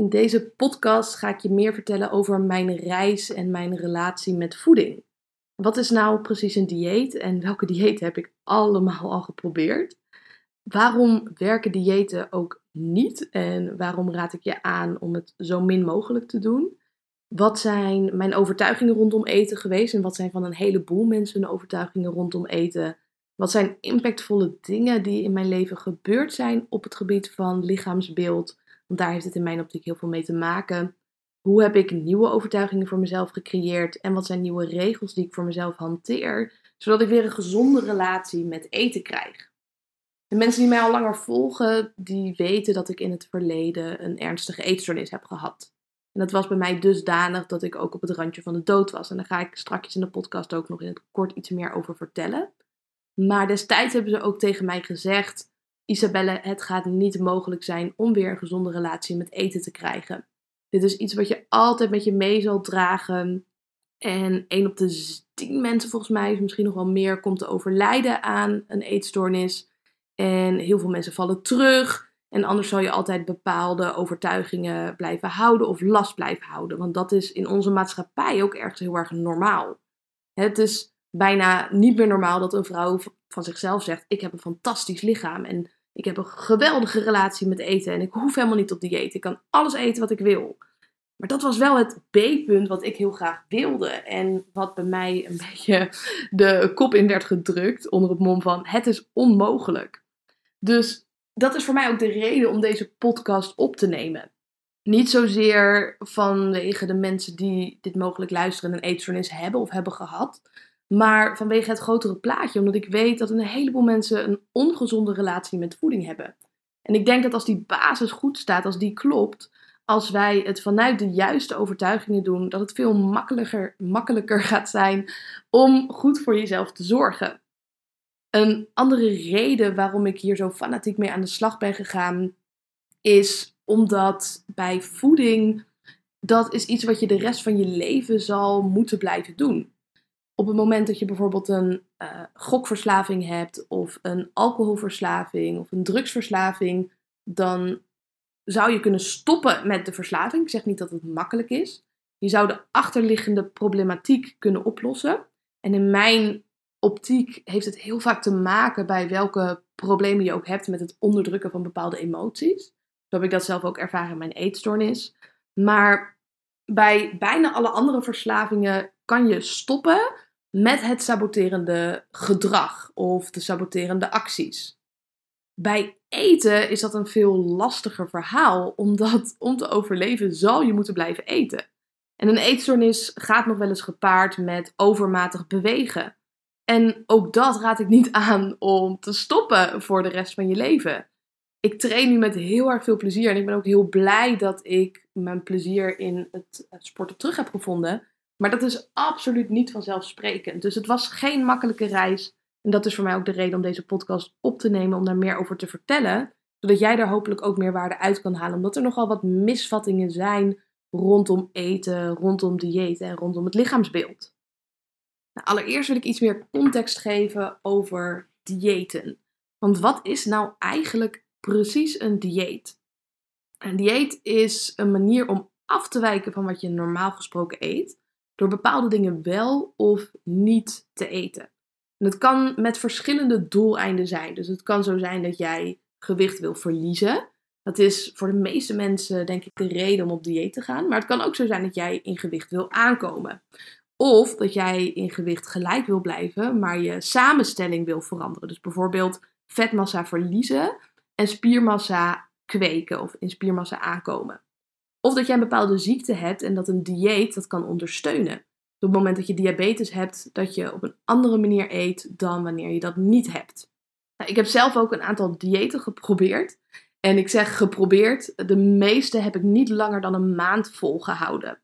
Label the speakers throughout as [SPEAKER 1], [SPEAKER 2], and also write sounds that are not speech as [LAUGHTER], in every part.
[SPEAKER 1] In deze podcast ga ik je meer vertellen over mijn reis en mijn relatie met voeding. Wat is nou precies een dieet en welke dieet heb ik allemaal al geprobeerd? Waarom werken diëten ook niet en waarom raad ik je aan om het zo min mogelijk te doen? Wat zijn mijn overtuigingen rondom eten geweest en wat zijn van een heleboel mensen hun overtuigingen rondom eten? Wat zijn impactvolle dingen die in mijn leven gebeurd zijn op het gebied van lichaamsbeeld? Want daar heeft het in mijn optiek heel veel mee te maken. Hoe heb ik nieuwe overtuigingen voor mezelf gecreëerd? En wat zijn nieuwe regels die ik voor mezelf hanteer? Zodat ik weer een gezonde relatie met eten krijg. De mensen die mij al langer volgen, die weten dat ik in het verleden een ernstige eetstoornis heb gehad. En dat was bij mij dusdanig dat ik ook op het randje van de dood was. En daar ga ik straks in de podcast ook nog in het kort iets meer over vertellen. Maar destijds hebben ze ook tegen mij gezegd: Isabelle, het gaat niet mogelijk zijn om weer een gezonde relatie met eten te krijgen. Dit is iets wat je altijd met je mee zal dragen. En 1 op de 10 mensen, volgens mij, misschien nog wel meer, komt te overlijden aan een eetstoornis. En heel veel mensen vallen terug. En anders zal je altijd bepaalde overtuigingen blijven houden of last blijven houden. Want dat is in onze maatschappij ook ergens heel erg normaal. Het is bijna niet meer normaal dat een vrouw van zichzelf zegt: Ik heb een fantastisch lichaam en ik heb een geweldige relatie met eten en ik hoef helemaal niet op dieet. Ik kan alles eten wat ik wil. Maar dat was wel het B-punt wat ik heel graag wilde. En wat bij mij een [LAUGHS] beetje de kop in werd gedrukt onder het mom van het is onmogelijk. Dus dat is voor mij ook de reden om deze podcast op te nemen. Niet zozeer vanwege de mensen die dit mogelijk luisteren en een hebben of hebben gehad. Maar vanwege het grotere plaatje, omdat ik weet dat een heleboel mensen een ongezonde relatie met voeding hebben. En ik denk dat als die basis goed staat, als die klopt, als wij het vanuit de juiste overtuigingen doen, dat het veel makkelijker, makkelijker gaat zijn om goed voor jezelf te zorgen. Een andere reden waarom ik hier zo fanatiek mee aan de slag ben gegaan, is omdat bij voeding, dat is iets wat je de rest van je leven zal moeten blijven doen op het moment dat je bijvoorbeeld een uh, gokverslaving hebt, of een alcoholverslaving, of een drugsverslaving, dan zou je kunnen stoppen met de verslaving. Ik zeg niet dat het makkelijk is. Je zou de achterliggende problematiek kunnen oplossen. En in mijn optiek heeft het heel vaak te maken bij welke problemen je ook hebt met het onderdrukken van bepaalde emoties. Zo heb ik dat zelf ook ervaren in mijn eetstoornis. Maar bij bijna alle andere verslavingen kan je stoppen met het saboterende gedrag of de saboterende acties. Bij eten is dat een veel lastiger verhaal, omdat om te overleven zal je moeten blijven eten. En een eetstoornis gaat nog wel eens gepaard met overmatig bewegen. En ook dat raad ik niet aan om te stoppen voor de rest van je leven. Ik train nu met heel erg veel plezier en ik ben ook heel blij dat ik mijn plezier in het sporten terug heb gevonden. Maar dat is absoluut niet vanzelfsprekend. Dus het was geen makkelijke reis. En dat is voor mij ook de reden om deze podcast op te nemen, om daar meer over te vertellen. Zodat jij daar hopelijk ook meer waarde uit kan halen. Omdat er nogal wat misvattingen zijn rondom eten, rondom diëten en rondom het lichaamsbeeld. Nou, allereerst wil ik iets meer context geven over diëten. Want wat is nou eigenlijk precies een dieet? Een dieet is een manier om af te wijken van wat je normaal gesproken eet door bepaalde dingen wel of niet te eten. En het kan met verschillende doeleinden zijn. Dus het kan zo zijn dat jij gewicht wil verliezen. Dat is voor de meeste mensen denk ik de reden om op dieet te gaan. Maar het kan ook zo zijn dat jij in gewicht wil aankomen. Of dat jij in gewicht gelijk wil blijven, maar je samenstelling wil veranderen. Dus bijvoorbeeld vetmassa verliezen en spiermassa kweken of in spiermassa aankomen. Of dat jij een bepaalde ziekte hebt en dat een dieet dat kan ondersteunen. op het moment dat je diabetes hebt, dat je op een andere manier eet dan wanneer je dat niet hebt. Nou, ik heb zelf ook een aantal diëten geprobeerd. En ik zeg geprobeerd, de meeste heb ik niet langer dan een maand volgehouden.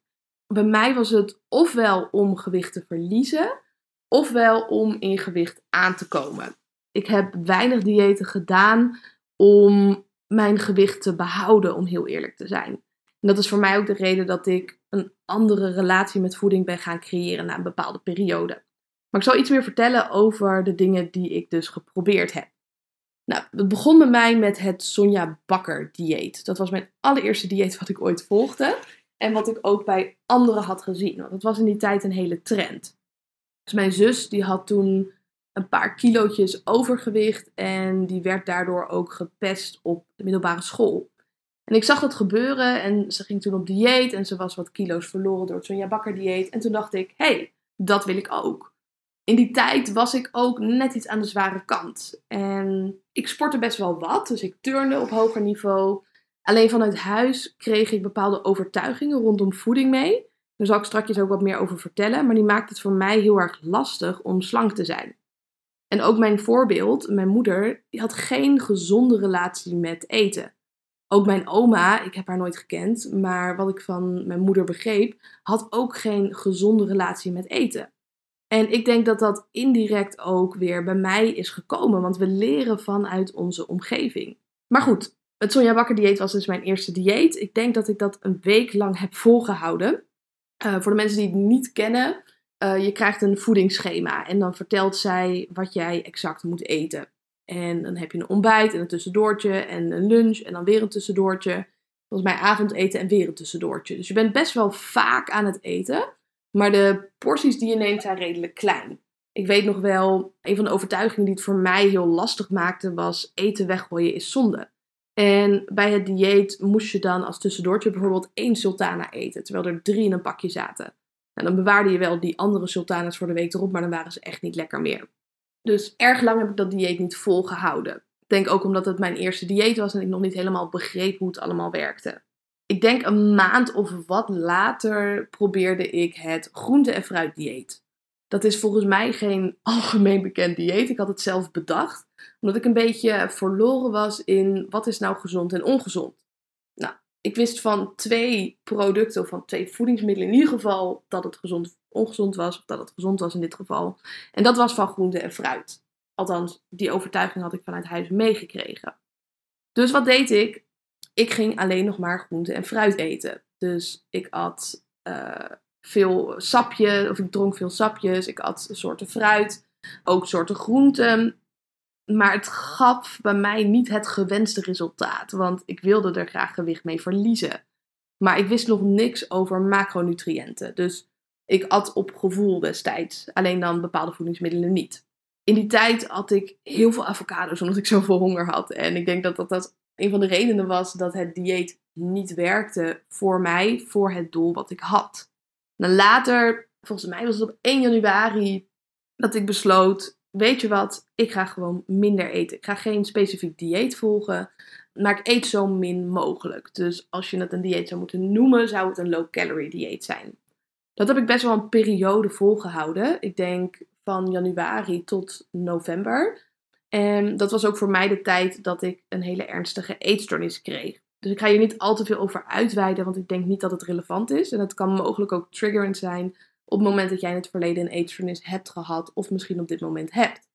[SPEAKER 1] Bij mij was het ofwel om gewicht te verliezen, ofwel om in gewicht aan te komen. Ik heb weinig diëten gedaan om mijn gewicht te behouden, om heel eerlijk te zijn. En dat is voor mij ook de reden dat ik een andere relatie met voeding ben gaan creëren na een bepaalde periode. Maar ik zal iets meer vertellen over de dingen die ik dus geprobeerd heb. Nou, het begon bij mij met het Sonja Bakker dieet. Dat was mijn allereerste dieet wat ik ooit volgde. En wat ik ook bij anderen had gezien. Want het was in die tijd een hele trend. Dus mijn zus die had toen een paar kilootjes overgewicht. En die werd daardoor ook gepest op de middelbare school. En ik zag dat gebeuren en ze ging toen op dieet en ze was wat kilo's verloren door Sonja Bakker dieet. En toen dacht ik, hé, hey, dat wil ik ook. In die tijd was ik ook net iets aan de zware kant. En ik sportte best wel wat, dus ik turnde op hoger niveau. Alleen vanuit huis kreeg ik bepaalde overtuigingen rondom voeding mee. Daar zal ik straks ook wat meer over vertellen, maar die maakt het voor mij heel erg lastig om slank te zijn. En ook mijn voorbeeld, mijn moeder, die had geen gezonde relatie met eten. Ook mijn oma, ik heb haar nooit gekend, maar wat ik van mijn moeder begreep, had ook geen gezonde relatie met eten. En ik denk dat dat indirect ook weer bij mij is gekomen, want we leren vanuit onze omgeving. Maar goed, het Sonja Bakker dieet was dus mijn eerste dieet. Ik denk dat ik dat een week lang heb volgehouden. Uh, voor de mensen die het niet kennen, uh, je krijgt een voedingsschema en dan vertelt zij wat jij exact moet eten. En dan heb je een ontbijt en een tussendoortje en een lunch en dan weer een tussendoortje. Volgens mij avondeten en weer een tussendoortje. Dus je bent best wel vaak aan het eten. Maar de porties die je neemt zijn redelijk klein. Ik weet nog wel, een van de overtuigingen die het voor mij heel lastig maakte was eten weggooien is zonde. En bij het dieet moest je dan als tussendoortje bijvoorbeeld één sultana eten, terwijl er drie in een pakje zaten. Nou, dan bewaarde je wel die andere sultanas voor de week erop, maar dan waren ze echt niet lekker meer. Dus erg lang heb ik dat dieet niet volgehouden. Ik denk ook omdat het mijn eerste dieet was en ik nog niet helemaal begreep hoe het allemaal werkte. Ik denk een maand of wat later probeerde ik het groente- en fruitdieet. Dat is volgens mij geen [LAUGHS] algemeen bekend dieet. Ik had het zelf bedacht, omdat ik een beetje verloren was in wat is nou gezond en ongezond. Ik wist van twee producten of van twee voedingsmiddelen in ieder geval dat het gezond ongezond was, of dat het gezond was in dit geval. En dat was van groente en fruit. Althans, die overtuiging had ik vanuit huis meegekregen. Dus wat deed ik? Ik ging alleen nog maar groente en fruit eten. Dus ik at uh, veel sapje, of ik dronk veel sapjes. Ik at soorten fruit, ook soorten groenten. Maar het gaf bij mij niet het gewenste resultaat, want ik wilde er graag gewicht mee verliezen. Maar ik wist nog niks over macronutriënten. Dus ik at op gevoel destijds, alleen dan bepaalde voedingsmiddelen niet. In die tijd had ik heel veel avocados omdat ik zoveel honger had. En ik denk dat dat, een van de redenen was dat het dieet niet werkte voor mij, voor het doel wat ik had. Nou, later, volgens mij was het op 1 januari, dat ik besloot: Weet je wat, ik ga gewoon minder eten. Ik ga geen specifiek dieet volgen, maar ik eet zo min mogelijk. Dus als je het een dieet zou moeten noemen, zou het een low-calorie dieet zijn. Dat heb ik best wel een periode volgehouden. Ik denk van januari tot november. En dat was ook voor mij de tijd dat ik een hele ernstige eetstoornis kreeg. Dus ik ga hier niet al te veel over uitweiden, want ik denk niet dat het relevant is. En het kan mogelijk ook triggerend zijn op het moment dat jij in het verleden een eetstoornis hebt gehad, of misschien op dit moment hebt.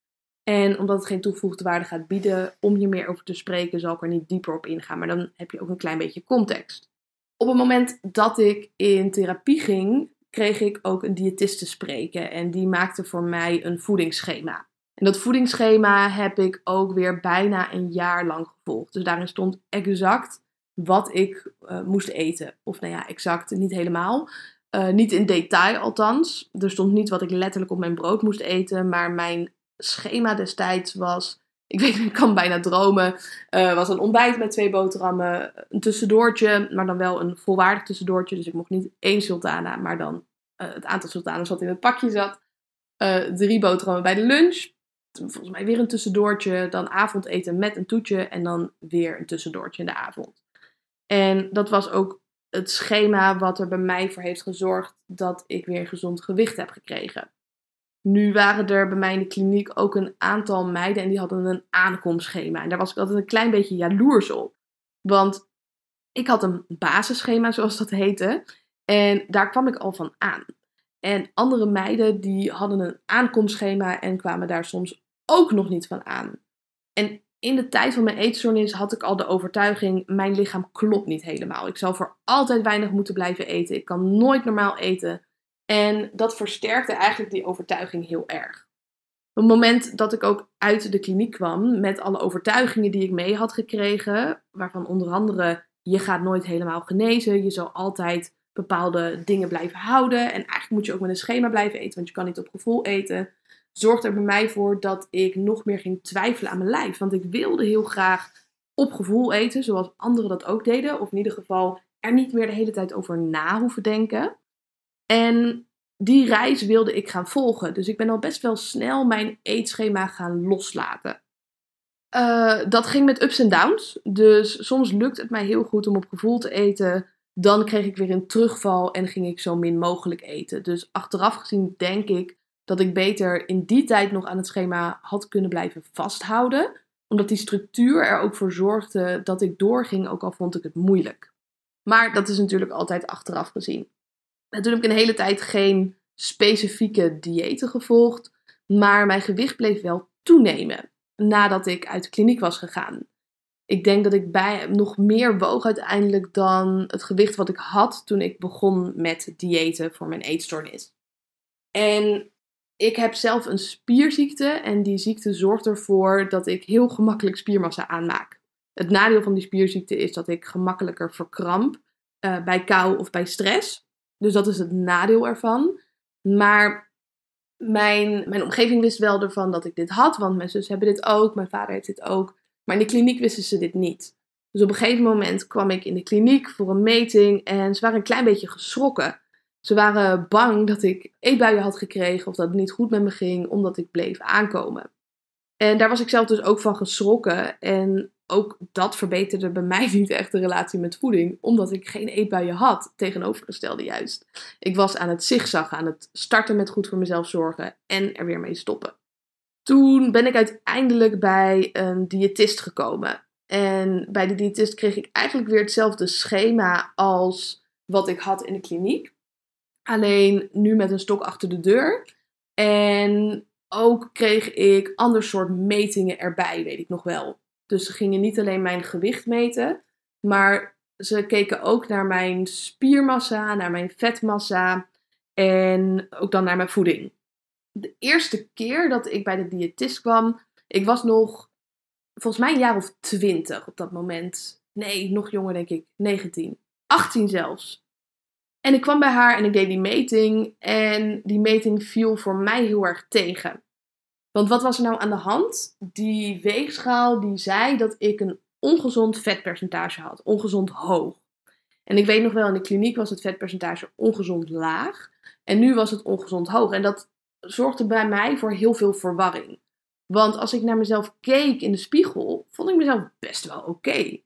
[SPEAKER 1] En omdat het geen toegevoegde waarde gaat bieden om hier meer over te spreken, zal ik er niet dieper op ingaan. Maar dan heb je ook een klein beetje context. Op het moment dat ik in therapie ging, kreeg ik ook een diëtist te spreken. En die maakte voor mij een voedingsschema. En dat voedingsschema heb ik ook weer bijna een jaar lang gevolgd. Dus daarin stond exact wat ik uh, moest eten. Of nou ja, exact niet helemaal. Uh, niet in detail althans. Er stond niet wat ik letterlijk op mijn brood moest eten. Maar mijn schema destijds was. Ik weet, ik kan bijna dromen. Uh, was een ontbijt met twee boterhammen. Een tussendoortje, maar dan wel een volwaardig tussendoortje. Dus ik mocht niet één sultana, maar dan het aantal sultanen wat in het pakje zat. drie boterhammen bij de lunch volgens mij weer een tussendoortje, dan avondeten met een toetje en dan weer een tussendoortje in de avond. En dat was ook het schema wat er bij mij voor heeft gezorgd dat ik weer gezond gewicht heb gekregen. Nu waren er bij mij in de kliniek ook een aantal meiden en die hadden een aankomstschema. En daar was ik altijd een klein beetje jaloers op. Want ik had een basisschema, zoals dat heette. En daar kwam ik al van aan. En andere meiden die hadden een aankomstschema en kwamen daar soms ook nog niet van aan. En in de tijd van mijn eetstoornis had ik al de overtuiging: mijn lichaam klopt niet helemaal. Ik zal voor altijd weinig moeten blijven eten. Ik kan nooit normaal eten. En dat versterkte eigenlijk die overtuiging heel erg. Op het moment dat ik ook uit de kliniek kwam met alle overtuigingen die ik mee had gekregen, waarvan onder andere je gaat nooit helemaal genezen, je zal altijd bepaalde dingen blijven houden en eigenlijk moet je ook met een schema blijven eten, want je kan niet op gevoel eten, zorgde er bij mij voor dat ik nog meer ging twijfelen aan mijn lijf. Want ik wilde heel graag op gevoel eten, zoals anderen dat ook deden, of in ieder geval er niet meer de hele tijd over na hoeven denken. En die reis wilde ik gaan volgen. Dus ik ben al best wel snel mijn eetschema gaan loslaten. Uh, dat ging met ups en downs. Dus soms lukt het mij heel goed om op gevoel te eten. Dan kreeg ik weer een terugval en ging ik zo min mogelijk eten. Dus achteraf gezien denk ik dat ik beter in die tijd nog aan het schema had kunnen blijven vasthouden. Omdat die structuur er ook voor zorgde dat ik doorging, ook al vond ik het moeilijk. Maar dat is natuurlijk altijd achteraf gezien. En toen heb ik een hele tijd geen specifieke diëten gevolgd, maar mijn gewicht bleef wel toenemen nadat ik uit de kliniek was gegaan. Ik denk dat ik bij, nog meer woog uiteindelijk dan het gewicht wat ik had toen ik begon met diëten voor mijn eetstoornis. En ik heb zelf een spierziekte en die ziekte zorgt ervoor dat ik heel gemakkelijk spiermassa aanmaak. Het nadeel van die spierziekte is dat ik gemakkelijker verkramp uh, bij kou of bij stress. Dus dat is het nadeel ervan. Maar mijn, mijn omgeving wist wel ervan dat ik dit had, want mijn zus hebben dit ook, mijn vader heeft dit ook. Maar in de kliniek wisten ze dit niet. Dus op een gegeven moment kwam ik in de kliniek voor een meting en ze waren een klein beetje geschrokken. Ze waren bang dat ik eetbuien had gekregen of dat het niet goed met me ging, omdat ik bleef aankomen. En daar was ik zelf dus ook van geschrokken. En ook dat verbeterde bij mij [LAUGHS] niet echt de relatie met voeding, omdat ik geen eetbuien had. Tegenovergestelde juist. Ik was aan het zigzaggen, aan het starten met goed voor mezelf zorgen en er weer mee stoppen. Toen ben ik uiteindelijk bij een diëtist gekomen. En bij de diëtist kreeg ik eigenlijk weer hetzelfde schema als wat ik had in de kliniek. Alleen nu met een stok achter de deur. En ook kreeg ik ander soort metingen erbij, weet ik nog wel. Dus ze gingen niet alleen mijn gewicht meten, maar ze keken ook naar mijn spiermassa, naar mijn vetmassa en ook dan naar mijn voeding. De eerste keer dat ik bij de diëtist kwam, ik was nog volgens mij een jaar of twintig op dat moment. Nee, nog jonger denk ik, 19. 18 zelfs. En ik kwam bij haar en ik deed die meting. En die meting viel voor mij heel erg tegen. Want wat was er nou aan de hand? Die weegschaal die zei dat ik een ongezond vetpercentage had. Ongezond hoog. En ik weet nog wel, in de kliniek was het vetpercentage ongezond laag. En nu was het ongezond hoog. En dat zorgde bij mij voor heel veel verwarring. Want als ik naar mezelf keek in de spiegel, vond ik mezelf best wel oké.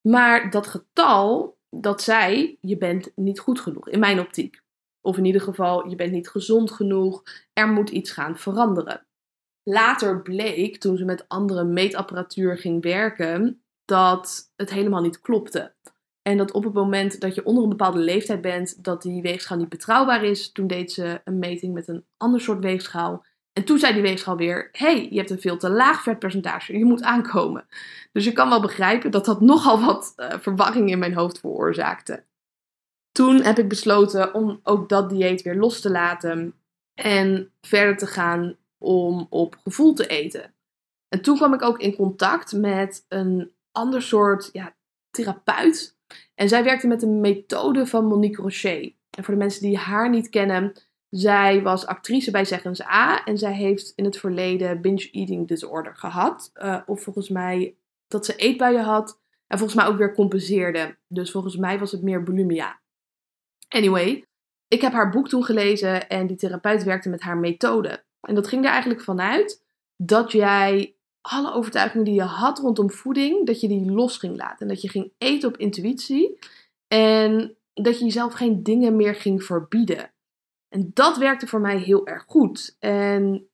[SPEAKER 1] Maar dat getal, dat zei, je bent niet goed genoeg, in mijn optiek. Of in ieder geval, je bent niet gezond genoeg, er moet iets gaan veranderen. Later bleek, toen ze met andere meetapparatuur ging werken, dat het helemaal niet klopte. En dat op het moment dat je onder een bepaalde leeftijd bent, dat die weegschaal niet betrouwbaar is. Toen deed ze een meting met een ander soort weegschaal. En toen zei die weegschaal weer: hey, je hebt een veel te laag vetpercentage, je moet aankomen. Dus je kan wel begrijpen dat dat nogal wat uh, verwarring in mijn hoofd veroorzaakte. Toen heb ik besloten om ook dat dieet weer los te laten en verder te gaan om op gevoel te eten. En toen kwam ik ook in contact met een ander soort ja, therapeut. En zij werkte met de methode van Monique Rocher. En voor de mensen die haar niet kennen, zij was actrice bij Zeggens A. En zij heeft in het verleden binge eating disorder gehad. Uh, of volgens mij dat ze eetbuien had. En volgens mij ook weer compenseerde. Dus volgens mij was het meer bulimia. Anyway, ik heb haar boek toen gelezen en die therapeut werkte met haar methode. En dat ging er eigenlijk vanuit dat jij alle overtuigingen die je had rondom voeding, dat je die los ging laten. En dat je ging eten op intuïtie. En dat je jezelf geen dingen meer ging verbieden. En dat werkte voor mij heel erg goed. En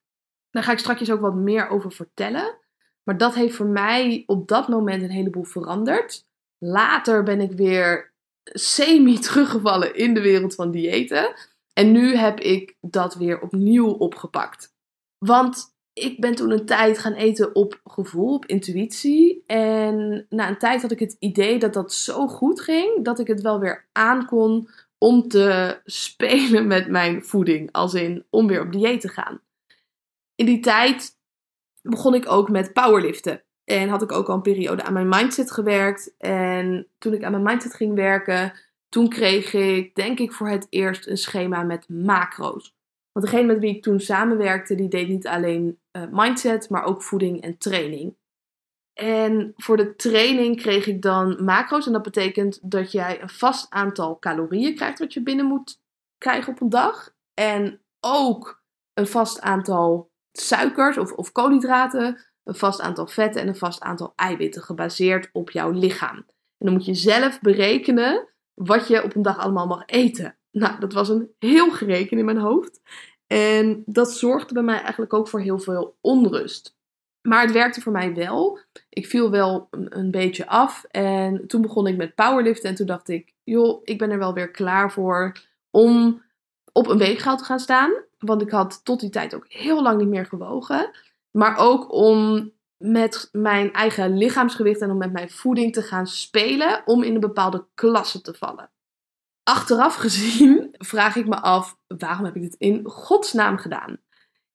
[SPEAKER 1] daar ga ik straks ook wat meer over vertellen. Maar dat heeft voor mij op dat moment een heleboel veranderd. Later ben ik weer semi [LAUGHS] teruggevallen in de wereld van diëten. En nu heb ik dat weer opnieuw opgepakt. Want ik ben toen een tijd gaan eten op gevoel, op intuïtie. En na een tijd had ik het idee dat dat zo goed ging dat ik het wel weer aankon om te spelen met mijn voeding. Als in om weer op dieet te gaan. in die tijd begon ik ook met powerliften. En had ik ook al een periode aan mijn mindset gewerkt. En toen ik aan mijn mindset ging werken, toen kreeg ik, denk ik, voor het eerst een schema met macro's. Want degene met wie ik toen samenwerkte, die deed niet alleen uh, mindset, maar ook voeding en training. En voor de training kreeg ik dan macro's. En dat betekent dat jij een vast aantal calorieën krijgt wat je binnen moet krijgen op een dag. En ook een vast aantal suikers of, of koolhydraten, een vast aantal vetten en een vast aantal eiwitten gebaseerd op jouw lichaam. En dan moet je zelf berekenen wat je op een dag allemaal mag eten. Nou, dat was een heel gereken in mijn hoofd. En dat zorgde bij mij eigenlijk ook voor heel veel onrust. Maar het werkte voor mij wel. Ik viel wel een, beetje af. En toen begon ik met powerliften. En toen dacht ik, joh, ik ben er wel weer klaar voor om op een weegschaal te gaan staan. Want ik had tot die tijd ook heel lang niet meer gewogen. Maar ook om met mijn eigen lichaamsgewicht en om met mijn voeding te gaan spelen. Om in een bepaalde klasse te vallen. Achteraf gezien vraag ik me af, waarom heb ik dit in godsnaam gedaan?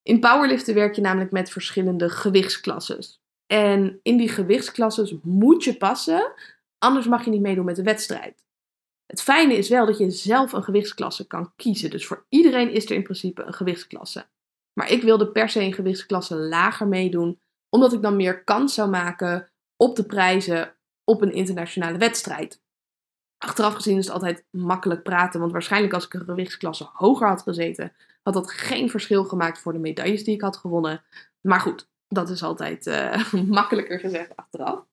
[SPEAKER 1] In powerliften werk je namelijk met verschillende gewichtsklasses. En in die gewichtsklasses moet je passen, anders mag je niet meedoen met de wedstrijd. Het fijne is wel dat je zelf een gewichtsklasse kan kiezen. Dus voor iedereen is er in principe een gewichtsklasse. Maar ik wilde per se een gewichtsklasse lager meedoen, omdat ik dan meer kans zou maken op de prijzen op een internationale wedstrijd. Achteraf gezien is het altijd makkelijk praten, want waarschijnlijk als ik een gewichtsklasse hoger had gezeten, had dat geen verschil gemaakt voor de medailles die ik had gewonnen. Maar goed, dat is altijd uh, [LAUGHS] makkelijker gezegd achteraf.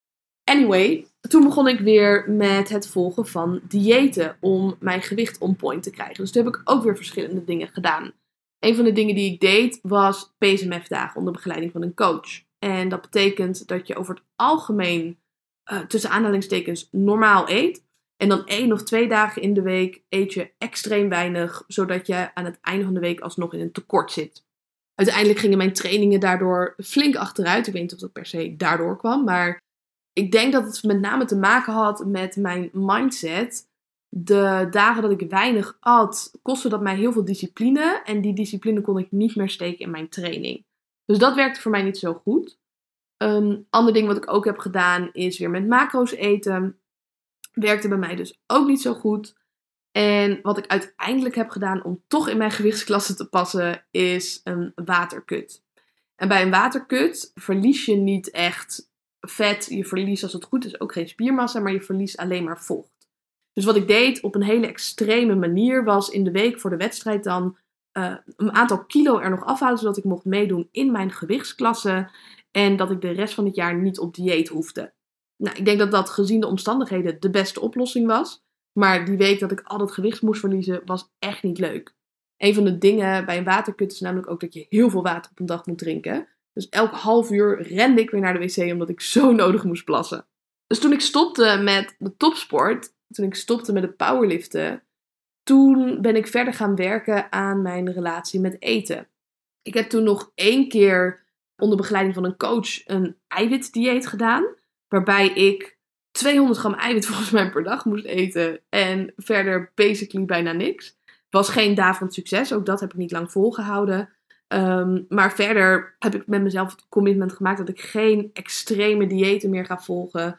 [SPEAKER 1] Anyway, toen begon ik weer met het volgen van diëten om mijn gewicht on point te krijgen. Dus toen heb ik ook weer verschillende dingen gedaan. Een van de dingen die ik deed was PSMF-dagen onder begeleiding van een coach. En dat betekent dat je over het algemeen uh, tussen aanhalingstekens normaal eet. En dan één of twee dagen in de week eet je extreem weinig, zodat je aan het einde van de week alsnog in een tekort zit. Uiteindelijk gingen mijn trainingen daardoor flink achteruit. Ik weet niet of dat per se daardoor kwam, maar ik denk dat het met name te maken had met mijn mindset. De dagen dat ik weinig at, kostte dat mij heel veel discipline. En die discipline kon ik niet meer steken in mijn training. Dus dat werkte voor mij niet zo goed. Een um, ander ding wat ik ook heb gedaan is weer met macro's eten. Werkte bij mij dus ook niet zo goed. En wat ik uiteindelijk heb gedaan om toch in mijn gewichtsklasse te passen, is een waterkut. En bij een waterkut verlies je niet echt vet. Je verliest als het goed is ook geen spiermassa, maar je verliest alleen maar vocht. Dus wat ik deed op een hele extreme manier was in de week voor de wedstrijd dan uh, een aantal kilo er nog afhalen, zodat ik mocht meedoen in mijn gewichtsklasse. En dat ik de rest van het jaar niet op dieet hoefde. Nou, ik denk dat dat gezien de omstandigheden de beste oplossing was. Maar die week dat ik al dat gewicht moest verliezen, was echt niet leuk. Een van de dingen bij een waterkut is namelijk ook dat je heel veel water op een dag moet drinken. Dus elk half uur rende ik weer naar de wc omdat ik zo nodig moest plassen. Dus toen ik stopte met de topsport, toen ik stopte met het powerliften, toen ben ik verder gaan werken aan mijn relatie met eten. Ik heb toen nog één keer onder begeleiding van een coach een eiwitdieet gedaan. Waarbij ik 200 gram eiwit [LAUGHS] volgens mij per dag moest eten. En verder basically bijna niks. Was geen daverend succes. Ook dat heb ik niet lang volgehouden. Um, maar verder heb ik met mezelf het commitment gemaakt dat ik geen extreme diëten meer ga volgen.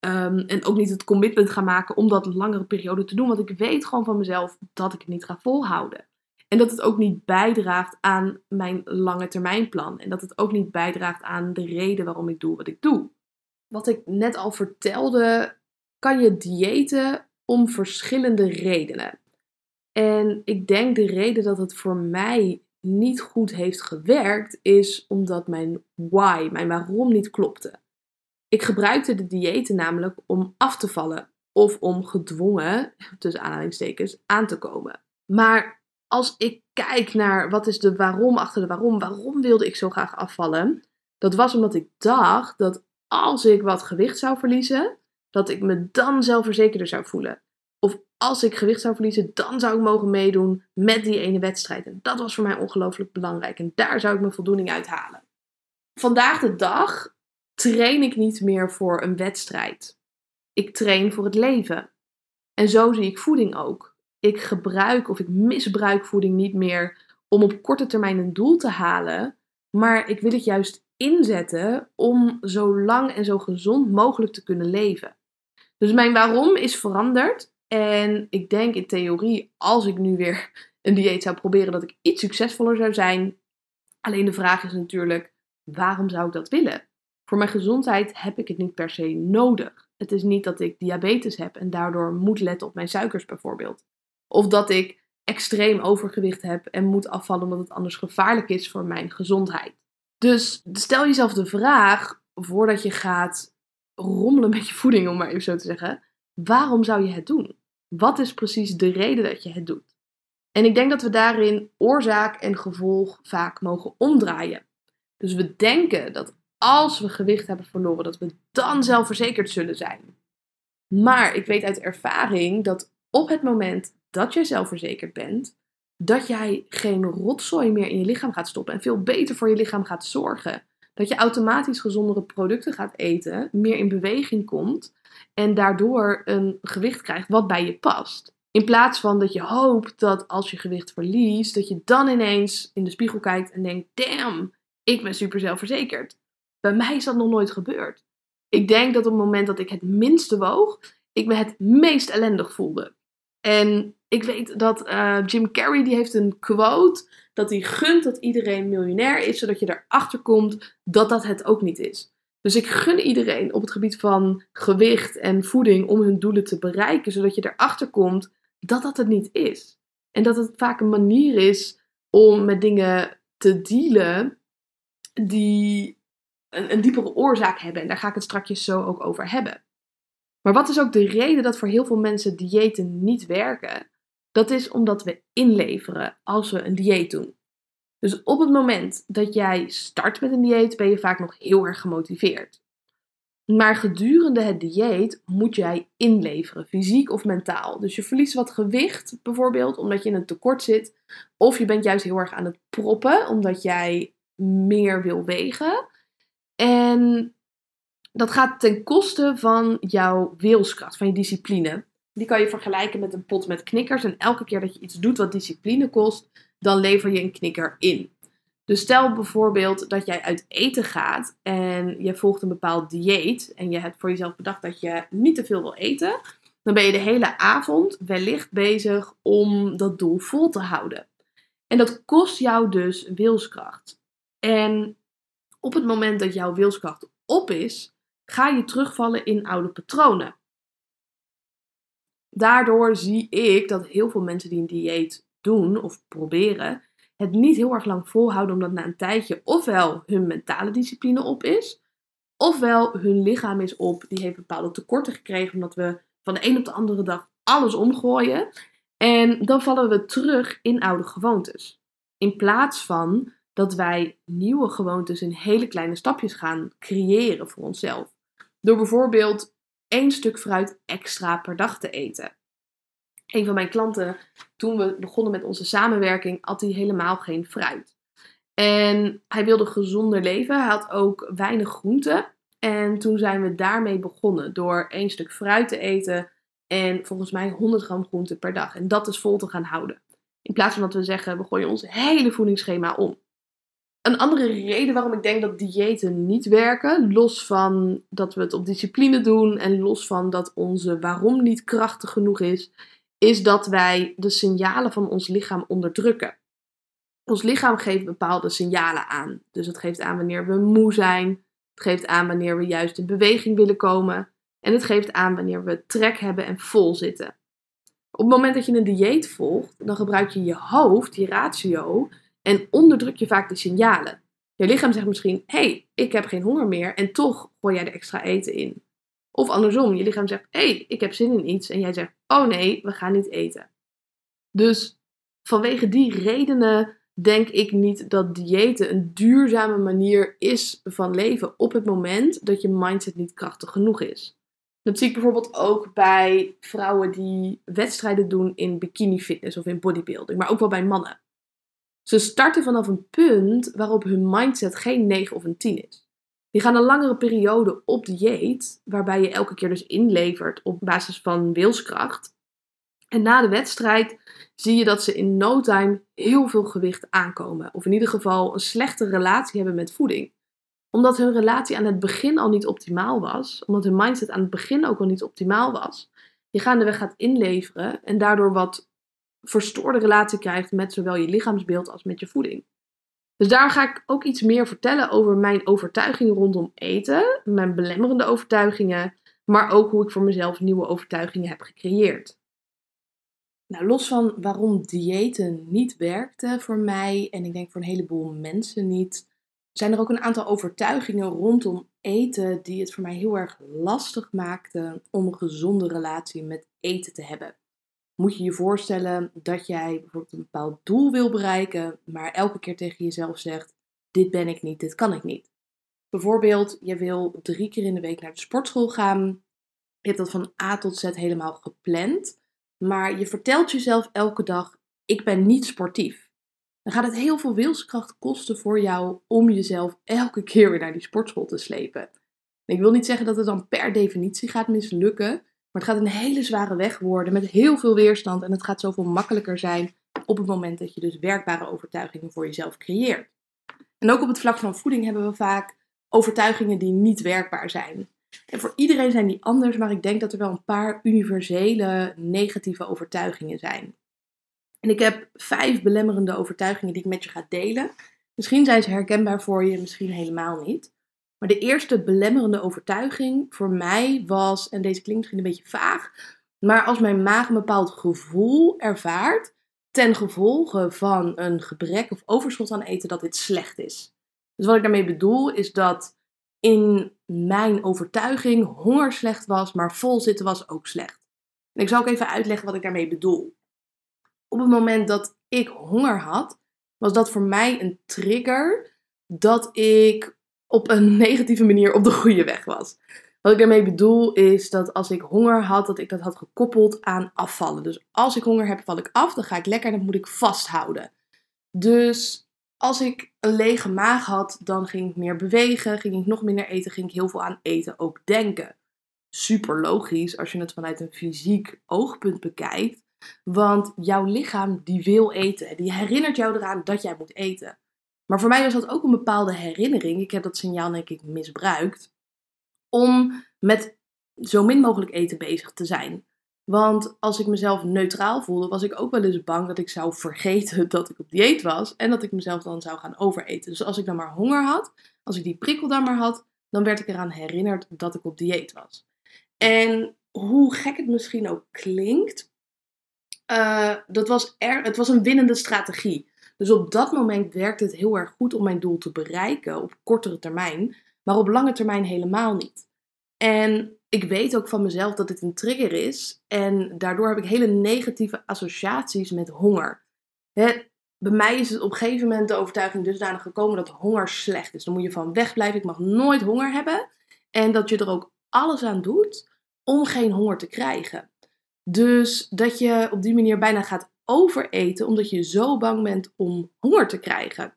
[SPEAKER 1] Um, en ook niet het commitment ga maken om dat langere periode te doen. Want ik weet gewoon van mezelf dat ik het niet ga volhouden. En dat het ook niet bijdraagt aan mijn lange termijnplan. En dat het ook niet bijdraagt aan de reden waarom ik doe wat ik doe wat ik net al vertelde, kan je diëten om verschillende redenen. En ik denk de reden dat het voor mij niet goed heeft gewerkt, is omdat mijn why, mijn waarom niet klopte. Ik gebruikte de diëten namelijk om af te vallen of om gedwongen, tussen aanhalingstekens, aan te komen. Maar als ik kijk naar wat is de waarom achter de waarom, waarom wilde ik zo graag afvallen? Dat was omdat ik dacht dat als ik wat gewicht zou verliezen, dat ik me dan zelfverzekerder zou voelen. Of als ik gewicht zou verliezen, dan zou ik mogen meedoen met die ene wedstrijd. En dat was voor mij ongelooflijk belangrijk. En daar zou ik mijn voldoening uit halen. Vandaag de dag train ik niet meer voor een wedstrijd. Ik train voor het leven. En zo zie ik voeding ook. Ik gebruik of ik misbruik voeding niet meer om op korte termijn een doel te halen, maar ik wil het juist inzetten om zo lang en zo gezond mogelijk te kunnen leven. Dus mijn waarom is veranderd. En ik denk in theorie, als ik nu weer [LAUGHS] een dieet zou proberen, dat ik iets succesvoller zou zijn. Alleen de vraag is natuurlijk, waarom zou ik dat willen? Voor mijn gezondheid heb ik het niet per se nodig. Het is niet dat ik diabetes heb en daardoor moet letten op mijn suikers bijvoorbeeld. Of dat ik extreem overgewicht heb en moet afvallen omdat het anders gevaarlijk is voor mijn gezondheid. Dus stel jezelf de vraag, voordat je gaat rommelen met je voeding, om maar even zo te zeggen, waarom zou je het doen? Wat is precies de reden dat je het doet? En ik denk dat we daarin oorzaak en gevolg vaak mogen omdraaien. Dus we denken dat als we gewicht hebben verloren, dat we dan zelfverzekerd zullen zijn. Maar ik weet uit ervaring dat op het moment dat jij zelfverzekerd bent, dat jij geen rotzooi meer in je lichaam gaat stoppen en veel beter voor je lichaam gaat zorgen. Dat je automatisch gezondere producten gaat eten, meer in beweging komt en daardoor een gewicht krijgt wat bij je past. In plaats van dat je hoopt dat als je gewicht verliest, dat je dan ineens in de spiegel kijkt en denkt: damn, ik ben super zelfverzekerd. Bij mij is dat nog nooit gebeurd. Ik denk dat op het moment dat ik het minste woog, ik me het meest ellendig voelde. En ik weet dat uh, Jim Carrey die heeft een quote dat hij gunt dat iedereen miljonair is, zodat je erachter komt dat dat het ook niet is. Dus ik gun iedereen op het gebied van gewicht en voeding om hun doelen te bereiken, zodat je erachter komt dat dat het niet is. En dat het vaak een manier is om met dingen te dealen die een, een diepere oorzaak hebben. En daar ga ik het straks zo ook over hebben. Maar wat is ook de reden dat voor heel veel mensen diëten niet werken? Dat is omdat we inleveren als we een dieet doen. Dus op het moment dat jij start met een dieet, ben je vaak nog heel erg gemotiveerd. Maar gedurende het dieet moet jij inleveren, fysiek of mentaal. Dus je verliest wat gewicht, bijvoorbeeld, omdat je in een tekort zit. Of je bent juist heel erg aan het proppen, omdat jij meer wil wegen. En dat gaat ten koste van jouw wilskracht, van je discipline. Die kan je vergelijken met een pot met knikkers. En elke keer dat je iets doet wat discipline kost, dan lever je een knikker in. Dus stel bijvoorbeeld dat jij uit eten gaat en je volgt een bepaald dieet en je hebt voor jezelf bedacht dat je niet te veel wil eten, dan ben je de hele avond wellicht bezig om dat doel vol te houden. En dat kost jou dus wilskracht. En op het moment dat jouw wilskracht op is, ga je terugvallen in oude patronen. Daardoor zie ik dat heel veel mensen die een dieet doen of proberen, het niet heel erg lang volhouden, omdat na een tijdje ofwel hun mentale discipline op is, ofwel hun lichaam is op, die heeft bepaalde tekorten gekregen, omdat we van de een op de andere dag alles omgooien. En dan vallen we terug in oude gewoontes. In plaats van dat wij nieuwe gewoontes in hele kleine stapjes gaan creëren voor onszelf. Door bijvoorbeeld één stuk fruit extra per dag te eten. Een van mijn klanten, toen we begonnen met onze samenwerking, had hij helemaal geen fruit. En hij wilde gezonder leven. Hij had ook weinig groenten. En toen zijn we daarmee begonnen door één stuk fruit te eten en volgens mij 100 gram groente per dag. En dat is vol te gaan houden. In plaats van dat we zeggen, we gooien ons hele voedingsschema om. Een andere reden waarom ik denk dat diëten niet werken, los van dat we het op discipline doen en los van dat onze waarom niet krachtig genoeg is, is dat wij de signalen van ons lichaam onderdrukken. Ons lichaam geeft bepaalde signalen aan. Dus het geeft aan wanneer we moe zijn, het geeft aan wanneer we juist in beweging willen komen en het geeft aan wanneer we trek hebben en vol zitten. Op het moment dat je een dieet volgt, dan gebruik je je hoofd, je ratio, en onderdruk je vaak de signalen. Je lichaam zegt misschien: hey, ik heb geen honger meer. En toch gooi jij er extra eten in. Of andersom, je lichaam zegt: hey, ik heb zin in iets. En jij zegt: oh nee, we gaan niet eten. Dus vanwege die redenen denk ik niet dat diëten een duurzame manier is van leven op het moment dat je mindset niet krachtig genoeg is. Dat zie ik bijvoorbeeld ook bij vrouwen die wedstrijden doen in bikini fitness of in bodybuilding, maar ook wel bij mannen. Ze starten vanaf een punt waarop hun mindset geen 9 of een 10 is. Die gaan een langere periode op dieet, waarbij je elke keer dus inlevert op basis van wilskracht. En na de wedstrijd zie je dat ze in no time heel veel gewicht aankomen. Of in ieder geval een slechte relatie hebben met voeding. Omdat hun relatie aan het begin al niet optimaal was. Omdat hun mindset aan het begin ook al niet optimaal was. Je gaandeweg gaat inleveren en daardoor wat verstoorde relatie krijgt met zowel je lichaamsbeeld als met je voeding. Dus daar ga ik ook iets meer vertellen over mijn overtuigingen rondom eten, mijn belemmerende overtuigingen, maar ook hoe ik voor mezelf nieuwe overtuigingen heb gecreëerd. Nou, los van waarom diëten niet werkten voor mij en ik denk voor een heleboel mensen niet, zijn er ook een aantal overtuigingen rondom eten die het voor mij heel erg lastig maakten om een gezonde relatie met eten te hebben. Moet je je voorstellen dat jij bijvoorbeeld een bepaald doel wil bereiken, maar elke keer tegen jezelf zegt: Dit ben ik niet, dit kan ik niet. Bijvoorbeeld, je wil drie keer in de week naar de sportschool gaan. Je hebt dat van A tot Z helemaal gepland. Maar je vertelt jezelf elke dag: Ik ben niet sportief. Dan gaat het heel veel wilskracht kosten voor jou om jezelf elke keer weer naar die sportschool te slepen. ik wil niet zeggen dat het dan per definitie gaat mislukken, maar het gaat een hele zware weg worden met heel veel weerstand en het gaat zoveel makkelijker zijn op het moment dat je dus werkbare overtuigingen voor jezelf creëert. En ook op het vlak van voeding hebben we vaak overtuigingen die niet werkbaar zijn. En voor iedereen zijn die anders, maar ik denk dat er wel een paar universele negatieve overtuigingen zijn. En ik heb vijf belemmerende overtuigingen die ik met je ga delen. Misschien zijn ze herkenbaar voor je, misschien helemaal niet. Maar de eerste belemmerende overtuiging voor mij was, en deze klinkt misschien een beetje vaag, maar als mijn maag een bepaald gevoel ervaart ten gevolge van een gebrek of overschot aan eten, dat dit slecht is. Dus wat ik daarmee bedoel is dat in mijn overtuiging honger slecht was, maar vol zitten was ook slecht. En ik zal ook even uitleggen wat ik daarmee bedoel. Op het moment dat ik honger had, was dat voor mij een trigger dat ik op een [LAUGHS] negatieve manier op de goede weg was. Wat ik daarmee bedoel is dat als ik honger had, dat ik dat had gekoppeld aan afvallen. Dus als ik honger heb, val ik af, dan ga ik lekker en dan moet ik vasthouden. Dus als ik een lege maag had, dan ging ik meer bewegen, ging ik nog minder eten, ging ik heel veel aan eten ook denken. Super logisch als je het vanuit een fysiek oogpunt bekijkt. Want jouw lichaam die wil eten. Die herinnert jou eraan dat jij moet eten. Maar voor mij was dat ook een bepaalde herinnering. Ik heb dat signaal denk ik misbruikt. Om met zo min mogelijk eten bezig te zijn. Want als ik mezelf neutraal voelde, was ik ook wel eens bang dat ik zou vergeten [LAUGHS] dat ik op dieet was. En dat ik mezelf dan zou gaan overeten. Dus als ik dan maar honger had, als ik die prikkel dan maar had, dan werd ik eraan herinnerd dat ik op dieet was. En hoe gek het misschien ook klinkt, uh, dat was er, het was een winnende strategie. Dus op dat moment werkte het heel erg goed om mijn doel te bereiken op kortere termijn, maar op lange termijn helemaal niet. En ik weet ook van mezelf dat dit een trigger is. En daardoor heb ik hele negatieve associaties met honger. bij mij is het op een gegeven moment de overtuiging dusdanig gekomen dat honger slecht is. Dan moet je van wegblijven. Ik mag nooit honger hebben. En dat je er ook alles aan doet om geen honger te krijgen. Dus dat je op die manier bijna gaat overeten omdat je zo bang bent om honger te krijgen.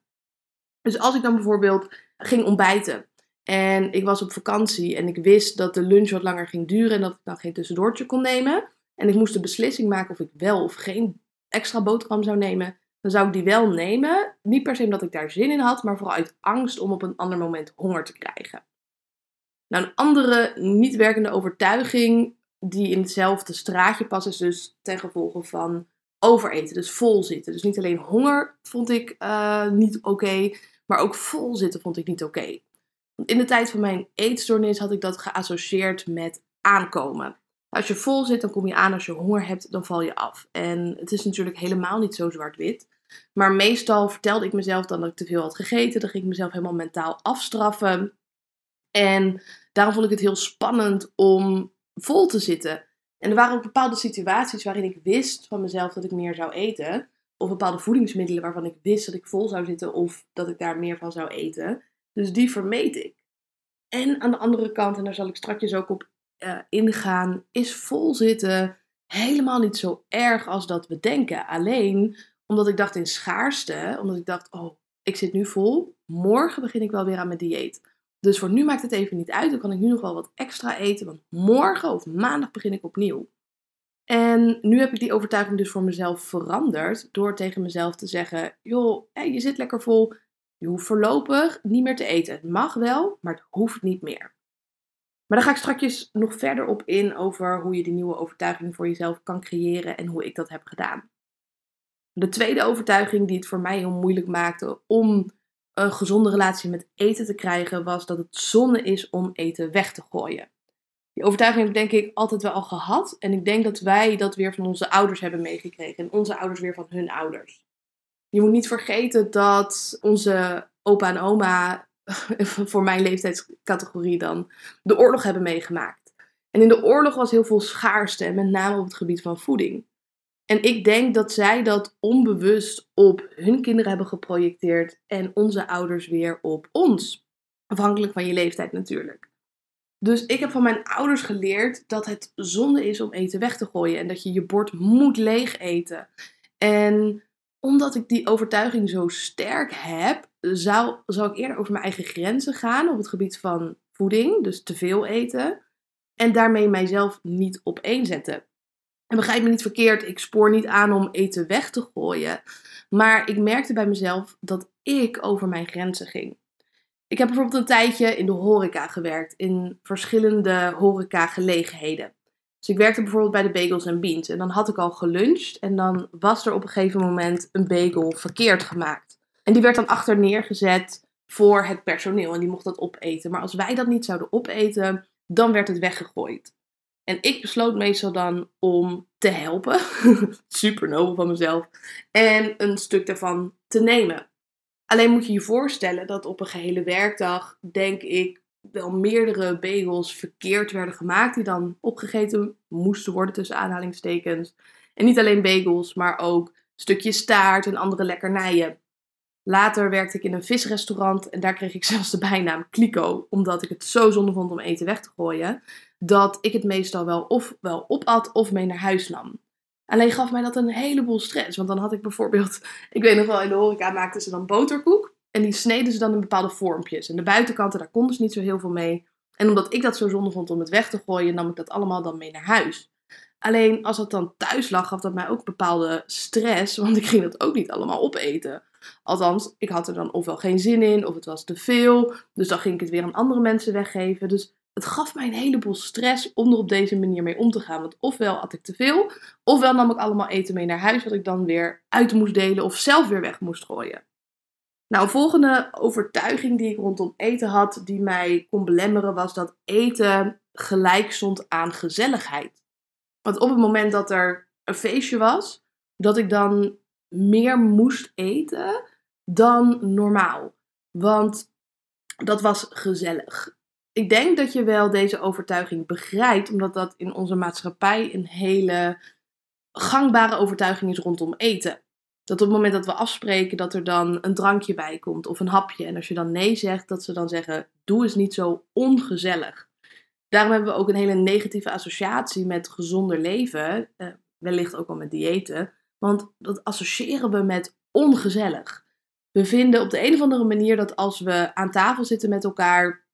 [SPEAKER 1] Dus als ik dan bijvoorbeeld ging ontbijten en ik was op vakantie en ik wist dat de lunch wat langer ging duren en dat ik dan geen tussendoortje kon nemen. En ik moest de beslissing maken of ik wel of geen extra boterham zou nemen. Dan zou ik die wel nemen. Niet per se omdat ik daar zin in had, maar vooral uit angst om op een ander moment honger te krijgen. Nou, een andere niet werkende overtuiging die in hetzelfde straatje past, is dus ten gevolge van overeten. Dus vol zitten. Dus niet alleen honger vond ik uh, niet oké, maar ook vol zitten vond ik niet oké in de tijd van mijn eetstoornis had ik dat geassocieerd met aankomen. Als je vol zit, dan kom je aan. Als je honger hebt, dan val je af. En het is natuurlijk helemaal niet zo zwart-wit. Maar meestal vertelde ik mezelf dan dat ik te veel had gegeten. Dan ging ik mezelf helemaal mentaal afstraffen. En daarom vond ik het heel spannend om vol te zitten. En er waren ook bepaalde situaties waarin ik wist van mezelf dat ik meer zou eten. Of bepaalde voedingsmiddelen waarvan ik wist dat ik vol zou zitten of dat ik daar meer van zou eten. Dus die vermeed ik. En aan de andere kant, en daar zal ik straks ook op uh, ingaan, is volzitten helemaal niet zo erg als dat we denken. Alleen omdat ik dacht in schaarste, omdat ik dacht, oh, ik zit nu vol, morgen begin ik wel weer aan mijn dieet. Dus voor nu maakt het even niet uit, dan kan ik nu nog wel wat extra eten, want morgen of maandag begin ik opnieuw. En nu heb ik die overtuiging dus voor mezelf veranderd door tegen mezelf te zeggen: joh, je zit lekker vol. Je hoeft voorlopig niet meer te eten. Het mag wel, maar het hoeft niet meer. Maar daar ga ik straks nog verder op in over hoe je die nieuwe overtuiging voor jezelf kan creëren en hoe ik dat heb gedaan. De tweede overtuiging die het voor mij heel moeilijk maakte om een gezonde relatie met eten te krijgen, was dat het zonde is om eten weg te gooien. Die overtuiging heb ik denk ik altijd wel al gehad. En ik denk dat wij dat weer van onze ouders hebben meegekregen. En onze ouders weer van hun ouders. Je moet niet vergeten dat onze opa en oma, [LAUGHS] voor mijn leeftijdscategorie dan, de oorlog hebben meegemaakt. En in de oorlog was heel veel schaarste, met name op het gebied van voeding. En ik denk dat zij dat onbewust op hun kinderen hebben geprojecteerd en onze ouders weer op ons. Afhankelijk van je leeftijd natuurlijk. Dus ik heb van mijn ouders geleerd dat het zonde is om eten weg te gooien en dat je je bord moet leeg eten. En omdat ik die overtuiging zo sterk heb, zou, zou ik eerder over mijn eigen grenzen gaan op het gebied van voeding, dus te veel eten, en daarmee mijzelf niet opeenzetten. En begrijp me niet verkeerd, ik spoor niet aan om eten weg te gooien, maar ik merkte bij mezelf dat ik over mijn grenzen ging. Ik heb bijvoorbeeld een tijdje in de horeca gewerkt, in verschillende horeca-gelegenheden. Dus ik werkte bijvoorbeeld bij de Bagels en Beans en dan had ik al geluncht en dan was er op een gegeven moment een bagel verkeerd gemaakt. En die werd dan achter neergezet voor het personeel en die mocht dat opeten. Maar als wij dat niet zouden opeten, dan werd het weggegooid. En ik besloot meestal dan om te helpen, [LAUGHS] super nobel van mezelf, en een stuk daarvan te nemen. Alleen moet je je voorstellen dat op een gehele werkdag, denk ik, wel meerdere bagels verkeerd werden gemaakt. Die dan opgegeten moesten worden tussen aanhalingstekens. En niet alleen bagels, maar ook stukjes staart en andere lekkernijen. Later werkte ik in een visrestaurant en daar kreeg ik [LAUGHS] zelfs de bijnaam Kliko, omdat ik het zo zonde vond om eten weg te gooien, dat ik het meestal wel of wel opat of mee naar huis nam. Alleen gaf mij dat een heleboel stress. Want dan had ik bijvoorbeeld, [LAUGHS] ik weet nog wel, in de horeca maakten ze dan boterkoek. En die sneden ze dan in bepaalde vormpjes. En de buitenkanten, daar konden ze niet zo heel veel mee. En omdat ik dat zo zonde vond om het weg te gooien, nam ik dat allemaal dan mee naar huis. Alleen als het dan thuis lag, gaf dat mij ook bepaalde stress. Want ik ging dat ook niet allemaal opeten. Althans, ik had er dan ofwel geen zin in, of het was te veel. Dus dan ging ik het weer aan andere mensen weggeven. Dus het gaf mij een heleboel stress om er op deze manier mee om te gaan. Want ofwel had ik te veel, ofwel nam ik allemaal eten mee naar huis, wat ik dan weer uit moest delen of zelf weer weg moest gooien. Nou, een volgende overtuiging die ik rondom eten had, die mij kon belemmeren, was dat eten gelijk stond aan gezelligheid. Want op het moment dat er een feestje was, dat ik dan meer moest eten dan normaal. Want dat was gezellig ik denk dat je wel deze overtuiging begrijpt, omdat dat in onze maatschappij een hele gangbare overtuiging is rondom eten. Dat op het moment dat we afspreken dat er dan een drankje bij komt of een hapje. En als je dan nee zegt, dat ze dan zeggen: doe eens niet zo ongezellig. Daarom hebben we ook een hele negatieve associatie met gezonder leven. Eh, wellicht ook wel met diëten. Want dat associëren we met ongezellig. We vinden op de een of andere manier dat als we aan tafel zitten met elkaar,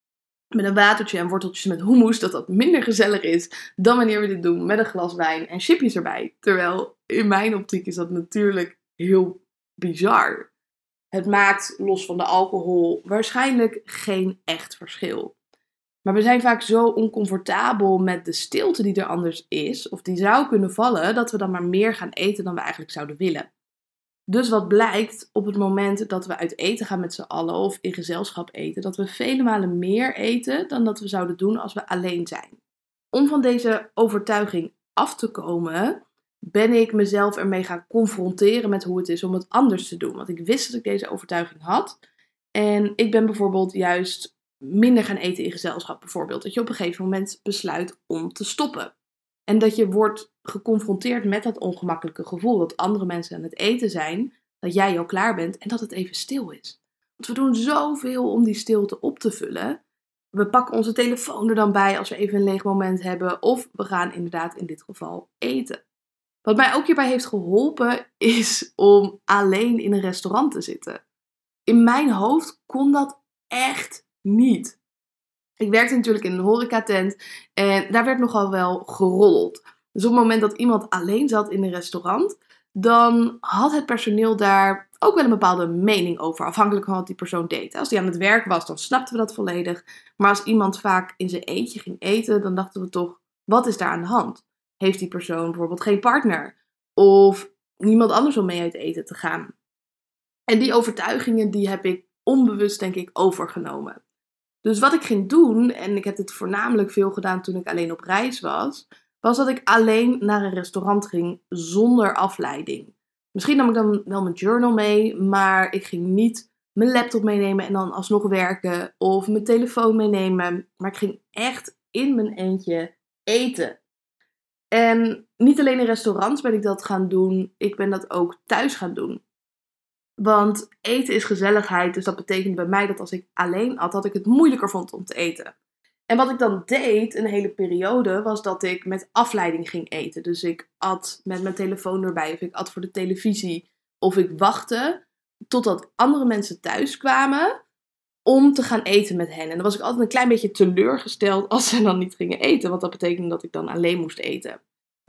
[SPEAKER 1] met een watertje en worteltjes met hummus, dat dat minder gezellig is dan wanneer we dit doen met een glas wijn en chipjes erbij. Terwijl in mijn optiek is dat natuurlijk heel bizar. Het maakt los van de alcohol waarschijnlijk geen echt verschil. Maar we zijn vaak zo oncomfortabel met de stilte die er anders is, of die zou kunnen vallen, dat we dan maar meer gaan eten dan we eigenlijk zouden willen. Dus wat blijkt op het moment dat we uit eten gaan met z'n allen of in gezelschap eten, dat we vele malen meer eten dan dat we zouden doen als we alleen zijn. Om van deze overtuiging af te komen, ben ik mezelf ermee gaan confronteren met hoe het is om het anders te doen. Want ik wist dat ik deze overtuiging had. En ik ben bijvoorbeeld juist minder gaan eten in gezelschap. Bijvoorbeeld dat je op een gegeven moment besluit om te stoppen. En dat je wordt geconfronteerd met dat ongemakkelijke gevoel dat andere mensen aan het eten zijn, dat jij al klaar bent en dat het even stil is. Want we doen zoveel om die stilte op te vullen. We pakken onze telefoon er dan bij als we even een leeg moment hebben, of we gaan inderdaad in dit geval eten. Wat mij ook hierbij heeft geholpen is om alleen in een restaurant te zitten. In mijn hoofd kon dat echt niet. Ik werkte natuurlijk in een horecatent en daar werd nogal wel geroddeld. Dus op het moment dat iemand alleen zat in een restaurant, dan had het personeel daar ook wel een bepaalde mening over, afhankelijk van wat die persoon deed. Als die aan het werk was, dan snapten we dat volledig. Maar als iemand vaak in zijn eentje ging eten, dan dachten we toch, wat is daar aan de hand? Heeft die persoon bijvoorbeeld geen partner? Of niemand anders om mee uit eten te gaan? En die overtuigingen, die heb ik onbewust, denk ik, overgenomen. Dus wat ik ging doen, en ik heb dit voornamelijk veel gedaan toen ik alleen op reis was, was dat ik alleen naar een restaurant ging zonder afleiding. Misschien nam ik dan wel mijn journal mee, maar ik ging niet mijn laptop meenemen en dan alsnog werken of mijn telefoon meenemen. Maar ik ging echt in mijn eentje eten. En niet alleen in restaurants ben ik dat gaan doen, ik ben dat ook thuis gaan doen. Want eten is gezelligheid, dus dat betekent bij mij dat als ik alleen at, dat ik het moeilijker vond om te eten. En wat ik dan deed een hele periode, was dat ik met afleiding ging eten. Dus ik at met mijn telefoon erbij, of ik at voor de televisie, of ik wachtte totdat andere mensen thuis kwamen om te gaan eten met hen. En dan was ik altijd een klein beetje teleurgesteld als ze dan niet gingen eten, want dat betekende dat ik dan alleen moest eten.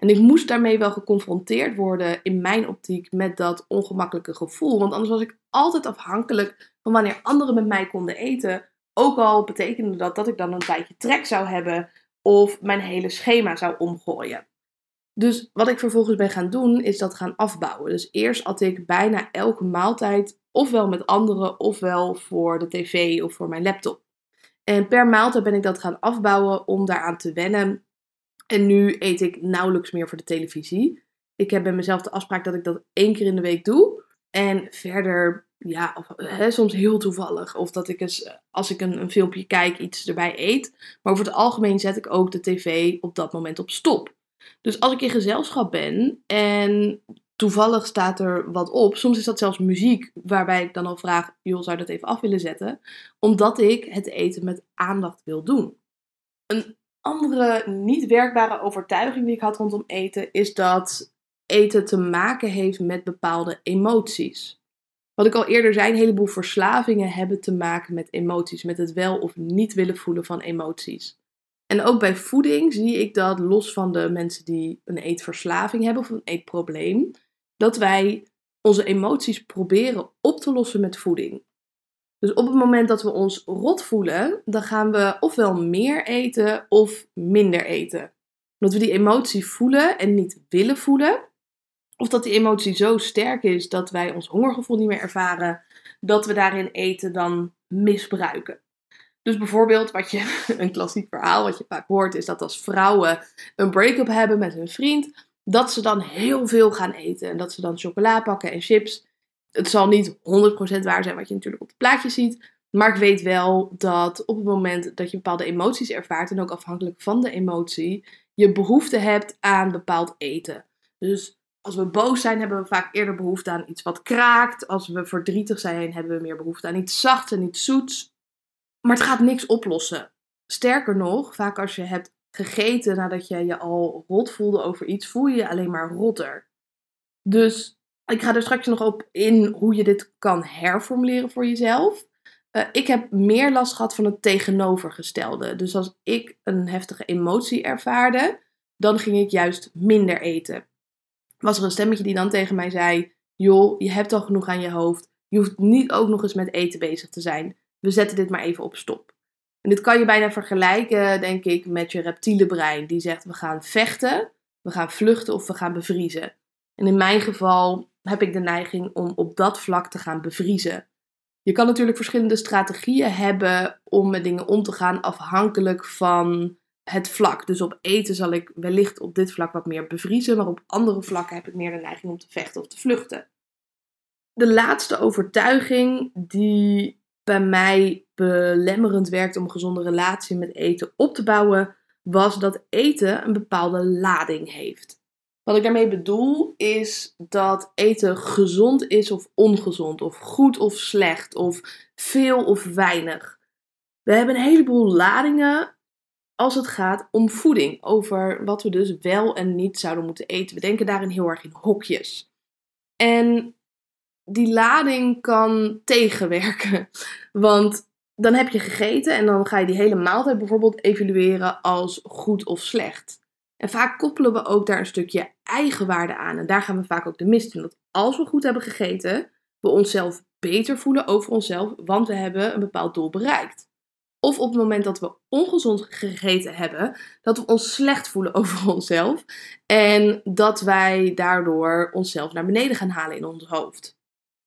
[SPEAKER 1] En ik moest daarmee wel geconfronteerd worden in mijn optiek met dat ongemakkelijke gevoel. Want anders was ik altijd afhankelijk van wanneer anderen met mij konden eten. Ook al betekende dat dat ik dan een tijdje trek zou hebben of mijn hele schema zou omgooien. Dus wat ik vervolgens ben gaan doen, is dat gaan afbouwen. Dus eerst at ik bijna elke maaltijd, ofwel met anderen, ofwel voor de tv of voor mijn laptop. En per maaltijd ben ik dat gaan afbouwen om daaraan te wennen en nu eet ik nauwelijks meer voor de televisie. Ik heb bij mezelf de afspraak dat ik dat één keer in de week doe. En verder, ja, of, hè, soms heel toevallig. Of dat ik eens, als ik een, een filmpje kijk, iets erbij eet. Maar over het algemeen zet ik ook de tv op dat moment op stop. Dus als ik in gezelschap ben en toevallig staat er wat op. Soms is dat zelfs muziek, waarbij ik dan al vraag: joh, zou je dat even af willen zetten? Omdat ik het eten met aandacht wil doen. Een andere niet werkbare overtuiging die ik had rondom eten is dat eten te maken heeft met bepaalde emoties. Wat ik al eerder zei, een heleboel verslavingen hebben te maken met emoties, met het wel of niet willen voelen van emoties. En ook bij voeding zie ik dat, los van de mensen die een eetverslaving hebben of een eetprobleem, dat wij onze emoties proberen op te lossen met voeding. Dus op het moment dat we ons rot voelen, dan gaan we ofwel meer eten of minder eten. Omdat we die emotie voelen en niet willen voelen. Of dat die emotie zo sterk is dat wij ons hongergevoel niet meer ervaren, dat we daarin eten dan misbruiken. Dus bijvoorbeeld, wat je, [LAUGHS] een klassiek verhaal wat je vaak hoort, is dat als vrouwen een break-up hebben met hun vriend, dat ze dan heel veel gaan eten. En dat ze dan chocola pakken en chips het zal niet 100% waar zijn wat je natuurlijk op het plaatje ziet. Maar ik weet wel dat op het moment dat je bepaalde emoties ervaart, en ook afhankelijk van de emotie, je behoefte hebt aan bepaald eten. Dus als we boos zijn, hebben we vaak eerder behoefte aan iets wat kraakt. Als we verdrietig zijn, hebben we meer behoefte aan iets zachts en iets zoets. Maar het gaat niks oplossen. Sterker nog, vaak als je hebt gegeten nadat je je al rot voelde over iets, voel je je alleen maar rotter. Dus ik ga er straks nog op in hoe je dit kan herformuleren voor jezelf. Uh, ik heb meer last gehad van het tegenovergestelde. Dus als ik een heftige emotie ervaarde, dan ging ik juist minder eten. Was er een stemmetje die dan tegen mij zei: Joh, je hebt al genoeg aan je hoofd. Je hoeft niet ook nog eens met eten bezig te zijn. We zetten dit maar even op stop. En dit kan je bijna vergelijken, denk ik, met je reptiele brein. Die zegt: we gaan vechten, we gaan vluchten of we gaan bevriezen. En in mijn geval heb ik de neiging om op dat vlak te gaan bevriezen. Je kan natuurlijk verschillende strategieën hebben om met dingen om te gaan, afhankelijk van het vlak. Dus op eten zal ik wellicht op dit vlak wat meer bevriezen, maar op andere vlakken heb ik meer de neiging om te vechten of te vluchten. De laatste overtuiging die bij mij belemmerend werkt om een gezonde relatie met eten op te bouwen, was dat eten een bepaalde lading heeft. Wat ik daarmee bedoel is dat eten gezond is of ongezond, of goed of slecht, of veel of weinig. We hebben een heleboel ladingen als het gaat om voeding, over wat we dus wel en niet zouden moeten eten. We denken daarin heel erg in hokjes. En die lading kan tegenwerken, [LAUGHS] want dan heb je gegeten en dan ga je die hele maaltijd bijvoorbeeld evalueren als goed of slecht. En vaak koppelen we ook daar een stukje eigenwaarde aan. En daar gaan we vaak ook de mist in. Dat als we goed hebben gegeten, we onszelf beter voelen over onszelf, want we hebben een bepaald doel bereikt. Of op het moment dat we ongezond gegeten hebben, dat we ons slecht voelen [LAUGHS] over onszelf. En dat wij daardoor onszelf naar beneden gaan halen in ons hoofd.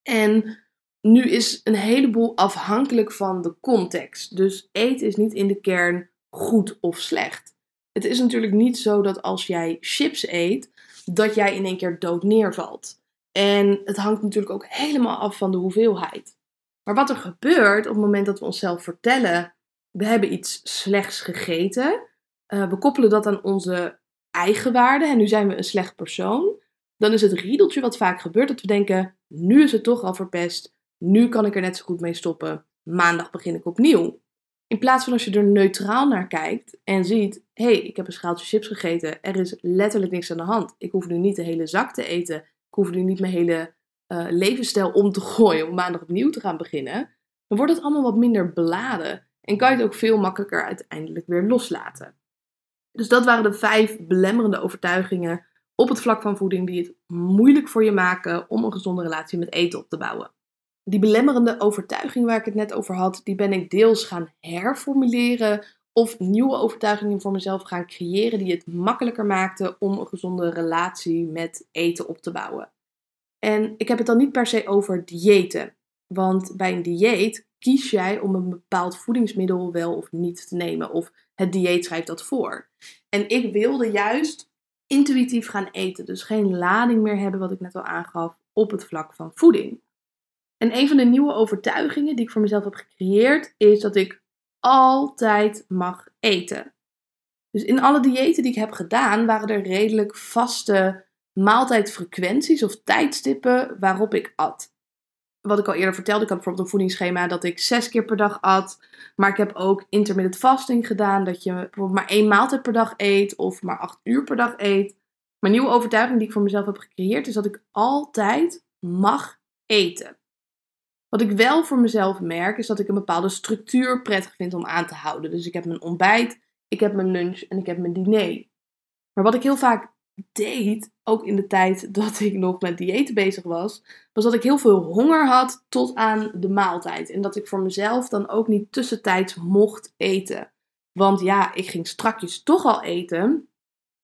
[SPEAKER 1] En nu is een heleboel afhankelijk van de context. Dus eten is niet in de kern goed of slecht. Het is natuurlijk niet zo dat als jij chips eet, dat jij in één keer dood neervalt. En het hangt natuurlijk ook helemaal af van de hoeveelheid. Maar wat er gebeurt op het moment dat we onszelf vertellen: we hebben iets slechts gegeten, uh, we koppelen dat aan onze eigen waarde en nu zijn we een slecht persoon, dan is het riedeltje wat vaak gebeurt dat we denken: nu is het toch al verpest, nu kan ik er net zo goed mee stoppen, maandag begin ik opnieuw. In plaats van als je er neutraal naar kijkt en ziet: hé, hey, ik heb een schaaltje chips gegeten, er is letterlijk niks aan de hand. Ik hoef nu niet de hele zak te eten, ik hoef nu niet mijn hele uh, levensstijl om te [LAUGHS] gooien om maandag opnieuw te gaan beginnen. Dan wordt het allemaal wat minder beladen en kan je het ook veel makkelijker uiteindelijk weer loslaten. Dus dat waren de vijf belemmerende overtuigingen op het vlak van voeding die het moeilijk voor je maken om een gezonde relatie met eten op te bouwen die belemmerende overtuiging waar ik het net over had, die ben ik deels gaan herformuleren of nieuwe overtuigingen voor mezelf gaan creëren die het makkelijker maakten om een gezonde relatie met eten op te bouwen. En ik heb het dan niet per se over diëten, want bij een dieet kies jij om een bepaald voedingsmiddel wel of niet te nemen, of het dieet schrijft dat voor. En ik wilde juist intuïtief gaan eten, dus geen lading meer hebben, wat ik net al aangaf, op het vlak van voeding. En een van de nieuwe overtuigingen die ik voor mezelf heb gecreëerd is dat ik altijd mag eten. Dus in alle diëten die ik heb gedaan waren er redelijk vaste maaltijdfrequenties of tijdstippen waarop ik at. Wat ik al eerder vertelde, ik had bijvoorbeeld een voedingsschema dat ik zes keer per dag at. Maar ik heb ook intermittent fasting gedaan, dat je bijvoorbeeld maar één maaltijd per dag eet of maar acht uur per dag eet. Mijn nieuwe overtuiging die ik voor mezelf heb gecreëerd is dat ik altijd mag eten. Wat ik wel voor mezelf merk, is dat ik een bepaalde structuur prettig vind om aan te houden. Dus ik heb mijn ontbijt, ik heb mijn lunch en ik heb mijn diner. Maar wat ik heel vaak deed, ook in de tijd [LAUGHS] dat ik nog met diëten bezig was, was dat ik heel veel honger had tot aan de maaltijd. En dat ik voor mezelf dan ook niet tussentijds mocht eten. Want ja, ik ging strakjes toch al eten.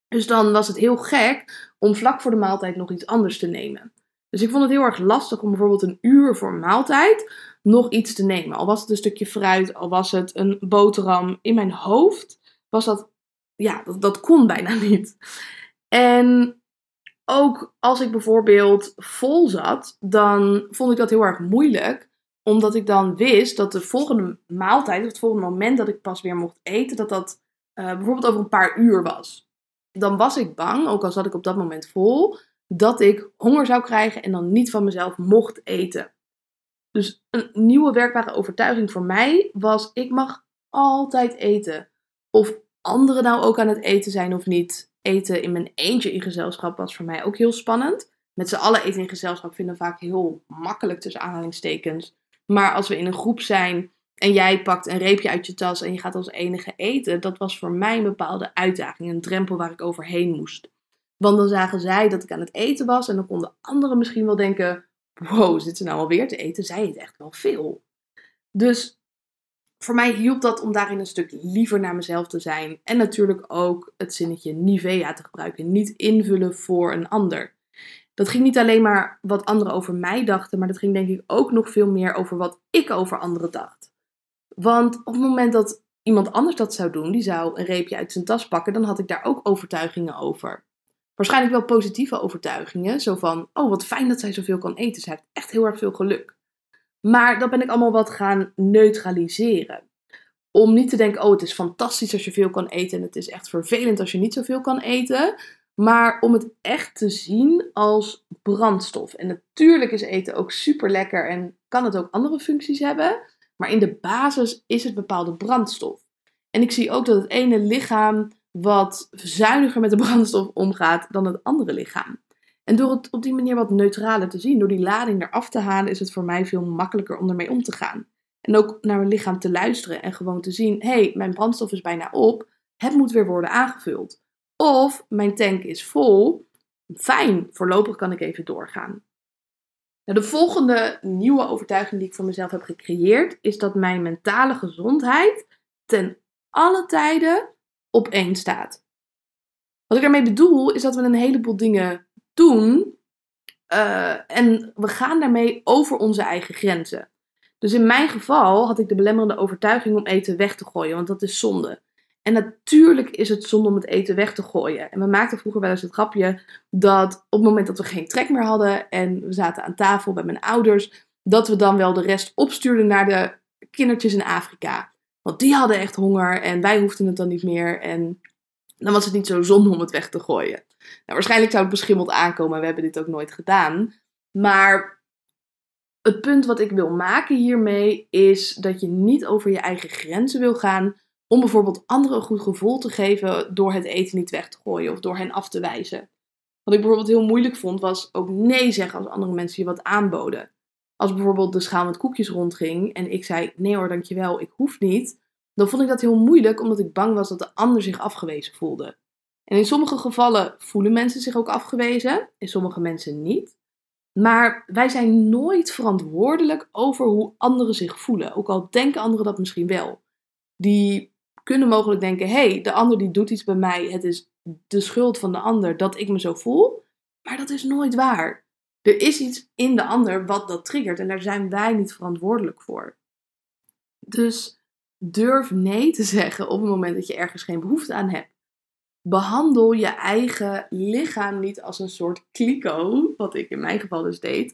[SPEAKER 1] Dus dan was het heel gek om vlak voor de maaltijd nog iets anders te nemen. Dus ik vond het heel erg lastig om bijvoorbeeld een uur voor maaltijd nog iets te nemen. Al was het een stukje fruit, al was het een boterham. In mijn hoofd was dat, ja, dat, dat kon bijna [LAUGHS] niet. En ook als ik bijvoorbeeld vol zat, dan vond ik dat heel erg moeilijk. Omdat ik dan wist dat de volgende maaltijd, of het volgende moment dat ik pas weer mocht eten, dat dat uh, bijvoorbeeld over een paar uur was. Dan was ik bang, ook al zat ik op dat moment vol, dat ik honger zou krijgen en dan niet van mezelf mocht eten. Dus een nieuwe werkbare overtuiging voor mij was: ik mag altijd eten. Of anderen nou ook aan het eten zijn of niet. Eten in mijn eentje in gezelschap was voor mij ook heel spannend. Met z'n allen eten in gezelschap vinden vaak heel makkelijk tussen aanhalingstekens. Maar als we in een groep zijn en jij pakt een reepje uit je tas en je gaat als enige eten, dat was voor mij een bepaalde uitdaging, een drempel waar ik overheen moest. Want dan zagen zij dat ik aan het eten was en dan konden anderen misschien wel denken: wow, zit ze nou alweer te eten? Zij eet echt wel veel. Dus voor mij hielp dat om daarin een stuk liever naar mezelf te zijn. En natuurlijk ook het zinnetje Nivea te gebruiken. Niet invullen voor een ander. Dat ging niet alleen maar wat anderen over mij dachten, maar dat ging denk ik ook nog veel meer over wat ik over anderen dacht. Want op het moment dat iemand anders dat zou doen, die zou een reepje uit zijn tas pakken, dan had ik daar ook overtuigingen over waarschijnlijk wel positieve overtuigingen. Zo van, oh wat fijn dat zij zoveel kan eten. Ze heeft echt heel erg veel geluk. Maar dat ben ik allemaal wat gaan neutraliseren. Om niet te denken, oh het is fantastisch als je veel kan eten en het is echt vervelend als je niet zoveel kan eten. Maar om het echt te zien als brandstof. En natuurlijk is eten ook super lekker en kan het ook andere functies hebben. Maar in de basis is het bepaalde brandstof. En ik zie ook dat het ene lichaam wat zuiniger met de [LAUGHS] brandstof omgaat dan het andere lichaam. En door het op die manier wat neutraler te zien, door die lading eraf te halen, is het voor mij veel makkelijker om ermee om te gaan. En ook naar mijn lichaam te luisteren en gewoon te zien: hé, hey, mijn brandstof is bijna op, het moet weer worden aangevuld. Of mijn tank is vol. Fijn, voorlopig kan ik even doorgaan. Nou, de volgende nieuwe overtuiging die ik voor mezelf heb gecreëerd is dat mijn mentale gezondheid ten alle tijden op staat. Wat ik daarmee bedoel is dat we een heleboel dingen doen uh, en we gaan daarmee over onze eigen grenzen. Dus in mijn geval had ik de belemmerende overtuiging om eten weg te gooien, want dat is zonde. En natuurlijk is het zonde om het eten weg te gooien. En we maakten vroeger wel eens het grapje dat op het moment dat we geen trek meer hadden en we zaten aan tafel bij mijn ouders, dat we dan wel de rest opstuurden naar de kindertjes in Afrika. Want die hadden echt honger en wij hoefden het dan niet meer. En dan was het niet zo zonde om het weg te gooien. Nou, waarschijnlijk zou het beschimmeld aankomen. We hebben dit ook nooit gedaan. Maar het punt wat ik wil maken hiermee is dat je niet over je eigen grenzen wil gaan om bijvoorbeeld anderen een goed gevoel te geven door het eten niet weg te gooien of door hen af te wijzen. Wat ik bijvoorbeeld heel moeilijk vond was ook nee zeggen als andere mensen je wat aanboden. Als bijvoorbeeld de schaal met koekjes rondging en ik zei nee hoor dankjewel, ik hoef niet. Dan vond ik dat heel moeilijk omdat ik bang was dat de ander zich afgewezen voelde. En in sommige gevallen voelen mensen zich ook afgewezen, in sommige mensen niet. Maar wij zijn nooit verantwoordelijk over hoe anderen zich voelen, ook al denken anderen dat misschien wel. Die kunnen mogelijk denken: hé, hey, de ander die doet iets bij mij, het is de schuld van de ander dat ik me zo voel. Maar dat is nooit waar. Er is iets in de ander wat dat triggert en daar zijn wij niet verantwoordelijk voor. Dus durf nee te [LAUGHS] zeggen op het moment dat je ergens geen behoefte aan hebt. Behandel je eigen lichaam niet als een soort kliko, wat ik in mijn geval dus deed,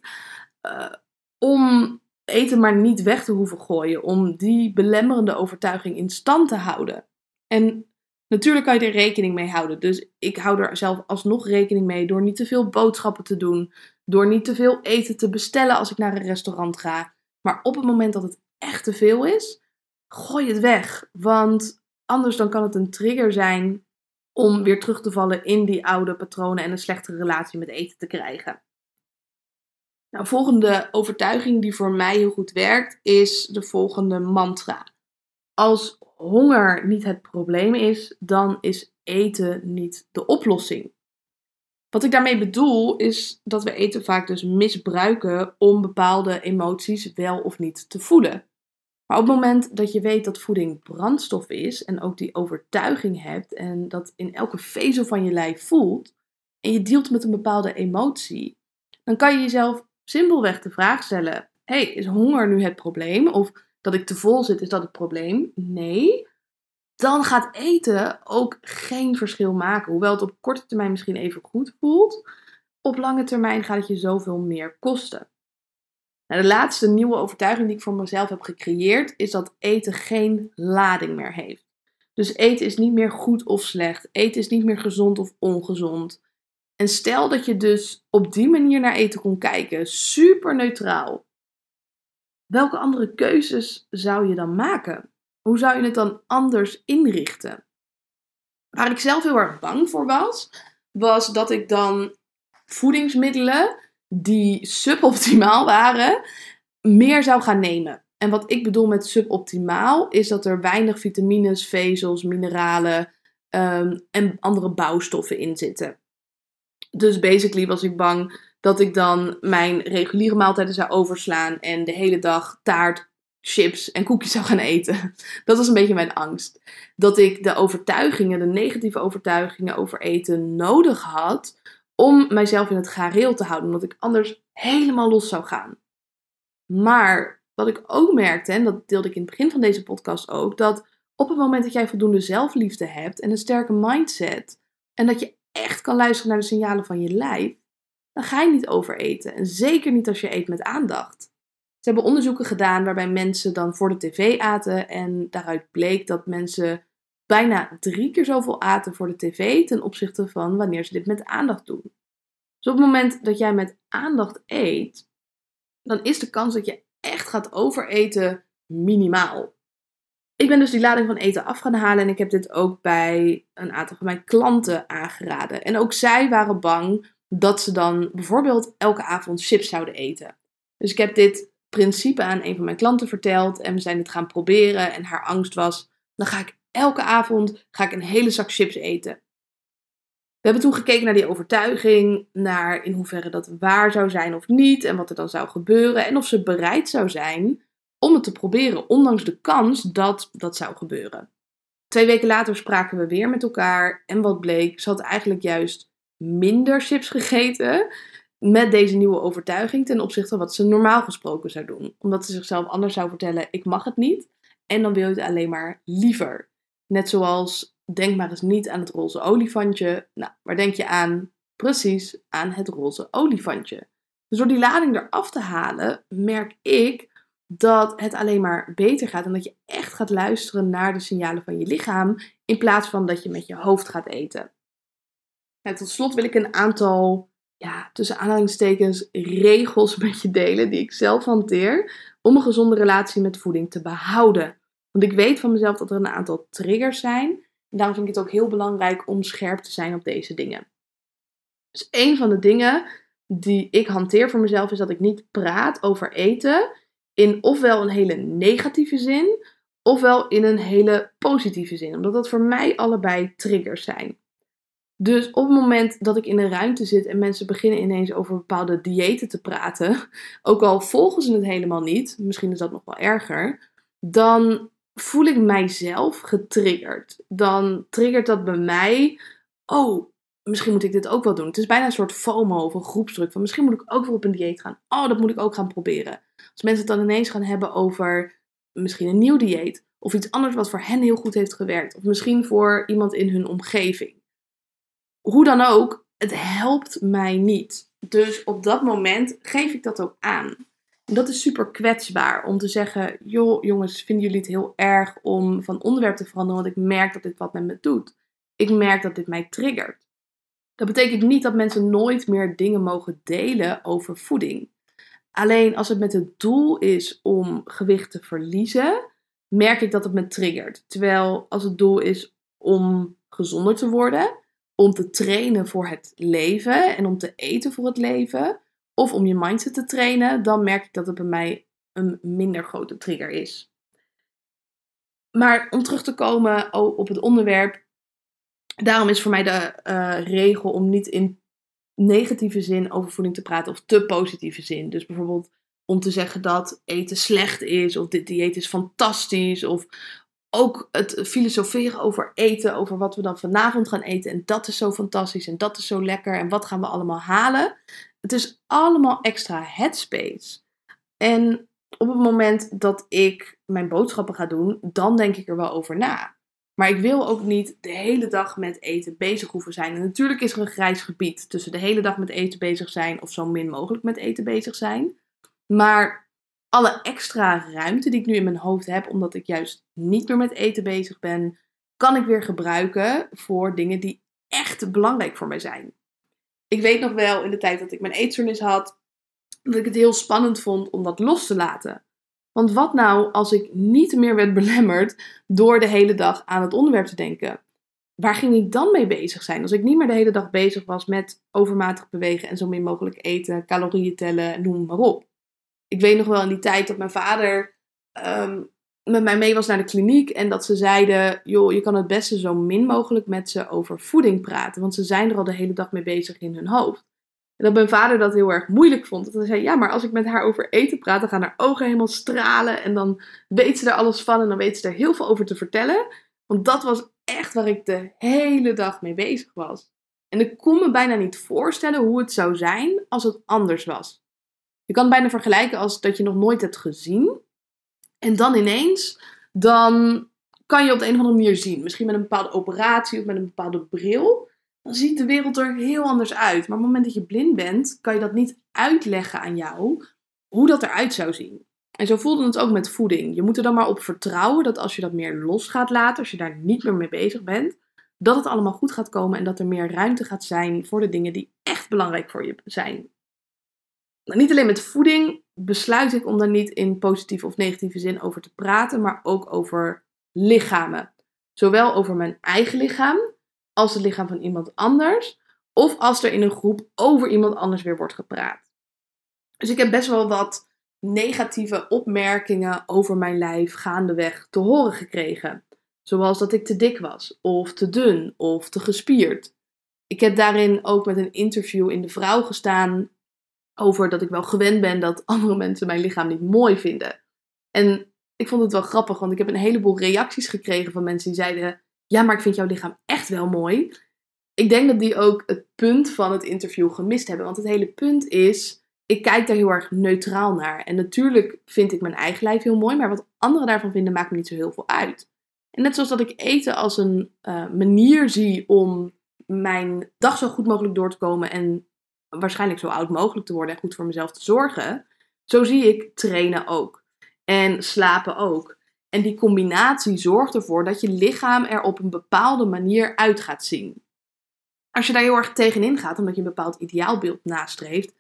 [SPEAKER 1] uh, om eten maar niet weg te hoeven gooien. Om die belemmerende overtuiging in stand te houden. En natuurlijk kan je er rekening mee houden. Dus ik hou er zelf alsnog rekening mee door niet te veel boodschappen te doen. Door niet te veel eten te bestellen als ik naar een restaurant ga. Maar op het moment dat het echt te veel is, gooi het weg. Want anders dan kan het een trigger zijn om weer terug te vallen in die oude patronen en een slechtere relatie met eten te krijgen. Nou, volgende overtuiging die voor mij heel goed werkt, is de volgende mantra. Als honger niet het probleem is, dan is eten niet de oplossing. Wat ik daarmee bedoel, is dat we eten vaak dus misbruiken om bepaalde emoties wel of niet te voelen. Maar op het moment dat je weet dat voeding brandstof is en ook die overtuiging hebt en dat in elke vezel van je lijf voelt en je dealt met een bepaalde emotie, dan kan je jezelf simpelweg de vraag stellen: hey, is honger nu het probleem? Of dat ik te vol zit, is dat het probleem? Nee. Dan gaat eten ook geen verschil maken. Hoewel het op korte termijn misschien even goed voelt, op lange termijn gaat het je zoveel meer kosten. Nou, de laatste nieuwe overtuiging die ik voor mezelf heb gecreëerd is dat eten geen lading meer heeft. Dus eten is niet meer goed of slecht. Eten is niet meer gezond of ongezond. En stel dat je dus op die manier naar eten kon kijken, super neutraal. Welke andere keuzes zou je dan maken? Hoe zou je het dan anders inrichten? Waar ik zelf heel erg bang voor was, was dat ik dan voedingsmiddelen die suboptimaal waren, meer zou gaan nemen. En wat ik bedoel met suboptimaal is dat er weinig vitamines, vezels, mineralen um, en andere bouwstoffen in zitten. Dus basically was ik bang dat ik dan mijn reguliere maaltijden zou overslaan en de hele dag taart, chips en koekjes [LAUGHS] zou gaan eten. Dat was een beetje mijn angst. Dat ik de overtuigingen, de negatieve overtuigingen over eten nodig had om mijzelf in het gareel te houden, omdat ik anders helemaal los zou gaan. Maar wat ik ook merkte, en dat deelde ik in het begin van deze podcast ook, dat op het moment dat jij voldoende zelfliefde hebt en een sterke mindset, en dat je echt kan luisteren naar de signalen van je lijf, ga je niet overeten. En zeker niet als je eet met aandacht. Ze hebben onderzoeken gedaan waarbij mensen dan voor de tv aten en daaruit bleek dat mensen bijna drie keer zoveel aten voor de tv ten opzichte van wanneer ze dit met aandacht doen. Dus op het moment dat jij met aandacht eet, dan is de kans dat je echt gaat overeten minimaal. Ik ben dus die lading van eten af gaan halen en ik heb dit ook bij een aantal van mijn klanten aangeraden. En ook zij waren bang dat ze dan bijvoorbeeld elke avond chips zouden eten. Dus ik heb dit principe aan een van mijn klanten verteld en we zijn het gaan proberen en haar angst was, dan ga ik elke avond ga ik een hele zak chips eten. We hebben toen gekeken naar die overtuiging, naar in hoeverre dat waar zou zijn of niet en wat er dan zou gebeuren en of ze bereid zou zijn om het te proberen, ondanks de kans dat dat zou gebeuren. Twee weken later spraken we weer met elkaar en wat bleek, ze had eigenlijk juist minder chips gegeten met deze nieuwe overtuiging ten opzichte van wat ze normaal gesproken zou doen. Omdat ze zichzelf anders zou vertellen, ik mag het niet en dan wil je het alleen maar liever. Net zoals, denk maar eens niet aan het roze olifantje. Nou, waar denk je aan? Precies aan het roze olifantje. Dus door die lading eraf te halen, merk ik dat het alleen maar beter gaat en dat je echt gaat luisteren naar de signalen van je lichaam in plaats van dat je met je hoofd gaat eten. En tot slot wil ik een aantal, ja, tussen aanhalingstekens, regels met je delen die ik zelf hanteer om een gezonde relatie met voeding te behouden. Want ik weet van mezelf dat er een aantal triggers zijn en daarom vind ik het ook heel belangrijk om scherp te zijn op deze dingen. Dus een van de dingen die ik hanteer voor mezelf is dat ik niet praat over eten in ofwel een hele negatieve zin, ofwel in een hele positieve zin. Omdat dat voor mij allebei triggers zijn. Dus op het moment dat ik in een ruimte zit en mensen beginnen ineens over bepaalde diëten te praten, [LAUGHS] ook al volgen ze het helemaal niet, misschien is dat nog wel erger, dan voel ik mijzelf getriggerd. Dan triggert dat bij mij, oh, misschien moet ik dit ook wel doen. Het is bijna een soort FOMO of een groepsdruk van misschien moet ik ook wel op een dieet gaan. Oh, dat moet ik ook gaan proberen. Als mensen het dan ineens gaan hebben over misschien een nieuw dieet of iets anders wat voor hen heel goed heeft gewerkt. Of misschien voor iemand in hun omgeving. Hoe dan ook, het helpt mij niet. Dus op dat moment geef ik dat ook aan. En dat is super kwetsbaar om te zeggen: joh, jongens, vinden jullie het heel erg om van onderwerp te veranderen? Want ik merk dat dit wat met me doet. Ik merk dat dit mij triggert. Dat betekent niet dat mensen nooit meer dingen mogen delen over voeding. Alleen als het met het doel is om gewicht te verliezen, merk ik dat het me triggert. Terwijl als het doel is om gezonder te worden, om te trainen voor het leven en om te eten voor het leven, of om je mindset te trainen, dan merk ik dat het bij mij een minder grote trigger is. Maar om terug te komen op het onderwerp, daarom is voor mij de uh, regel om niet in negatieve zin over voeding te praten of te positieve zin. Dus bijvoorbeeld om te zeggen dat eten slecht is of dit dieet is fantastisch of ook het filosoferen over eten, over wat we dan vanavond gaan eten en dat is zo fantastisch en dat is zo lekker en wat gaan we allemaal halen. Het is allemaal extra headspace. En op het moment dat ik mijn boodschappen ga doen, dan denk ik er wel over na. Maar ik wil ook niet de hele dag met eten bezig hoeven zijn. En natuurlijk is er een grijs gebied tussen de hele dag met eten bezig zijn of zo min mogelijk met eten bezig zijn. Maar alle extra ruimte die ik nu in mijn hoofd heb, omdat ik juist niet meer met eten bezig ben, kan ik weer gebruiken voor dingen die echt belangrijk voor mij zijn. Ik weet nog wel in de tijd dat ik mijn eetstoornis had, dat ik het heel spannend vond om dat los te laten. Want wat nou als ik niet meer werd belemmerd door de hele dag aan het onderwerp te denken? Waar ging ik dan mee bezig zijn? Als ik niet meer de hele dag bezig was met overmatig bewegen en zo min mogelijk eten, calorieën tellen, noem maar op. Ik weet nog wel in die tijd dat mijn vader ehm, met mij mee was naar de kliniek en dat ze zeiden: joh, je kan het beste zo min mogelijk met ze over voeding praten, want ze zijn er al de hele dag mee bezig in hun hoofd. En dat mijn vader dat heel erg moeilijk vond. Dat hij zei, ja, maar als ik met haar over eten praat, dan gaan haar ogen helemaal stralen. En dan weet ze er alles van en dan weet ze er heel veel over te vertellen. Want dat was echt waar ik de hele dag mee bezig was. En ik kon me bijna niet voorstellen hoe het zou zijn als het anders was. Je kan het bijna vergelijken als dat je nog nooit hebt gezien. En dan ineens, dan kan je op de een of andere manier zien. Misschien met een bepaalde operatie of met een bepaalde bril dan ziet de wereld er heel anders uit. Maar op het moment dat je blind bent, kan je dat niet uitleggen aan jou hoe dat eruit zou zien. En zo voelde het ook met voeding. Je moet er dan maar op vertrouwen dat als je dat meer los gaat laten, als je daar niet meer mee bezig bent, dat het allemaal goed gaat komen en dat er meer ruimte gaat zijn voor de dingen die echt belangrijk voor je zijn. Nou, niet alleen met voeding besluit ik om daar niet in positieve of negatieve zin over te praten, maar ook over lichamen. Zowel over mijn eigen lichaam, als het lichaam van iemand anders. Of als er in een groep over iemand anders weer wordt gepraat. Dus ik heb best wel wat negatieve opmerkingen over mijn lijf gaandeweg te horen gekregen. Zoals dat ik te dik was, of te dun, of te gespierd. Ik heb daarin ook met een interview in de Vrouw gestaan over dat ik wel gewend ben dat [LAUGHS] andere mensen mijn lichaam niet mooi vinden. En ik vond het wel grappig, want ik heb een heleboel reacties gekregen van mensen die zeiden: Ja, maar ik vind jouw lichaam echt wel mooi. Ik denk dat die ook het punt van het interview gemist hebben. Want het hele punt is: ik kijk daar heel erg neutraal naar. En natuurlijk vind ik mijn eigen lijf heel mooi, maar wat anderen daarvan vinden maakt me niet zo heel veel uit. En net zoals dat ik eten als een uh, manier zie om mijn dag zo goed mogelijk door te komen en waarschijnlijk zo oud mogelijk te worden en goed voor mezelf te zorgen, zo zie ik trainen ook. En slapen ook. En die combinatie zorgt ervoor dat je lichaam er op een bepaalde manier uit gaat zien. Als je daar heel erg tegenin gaat, omdat je een bepaald ideaalbeeld nastreeft,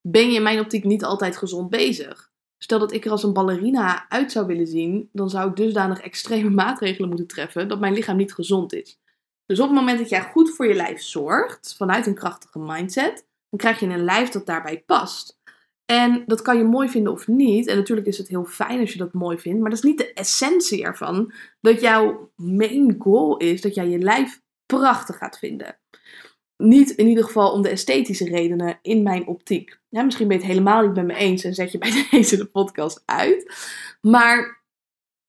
[SPEAKER 1] ben je in mijn optiek niet altijd gezond bezig. Stel dat ik er als een ballerina uit zou willen zien, dan zou ik dusdanig extreme [LAUGHS] maatregelen moeten treffen dat mijn lichaam niet gezond is. Dus op het moment dat jij goed voor je lijf zorgt, vanuit een krachtige mindset, dan krijg je een lijf dat daarbij past. En dat kan je mooi vinden of niet. En natuurlijk is het heel fijn als je dat mooi vindt. Maar dat is niet de essentie ervan. Dat jouw main goal is dat jij je lijf prachtig gaat vinden. Niet in ieder geval om de esthetische redenen in mijn optiek. Ja, misschien ben je het helemaal niet met me eens en zet je bij [LAUGHS] deze de podcast uit. Maar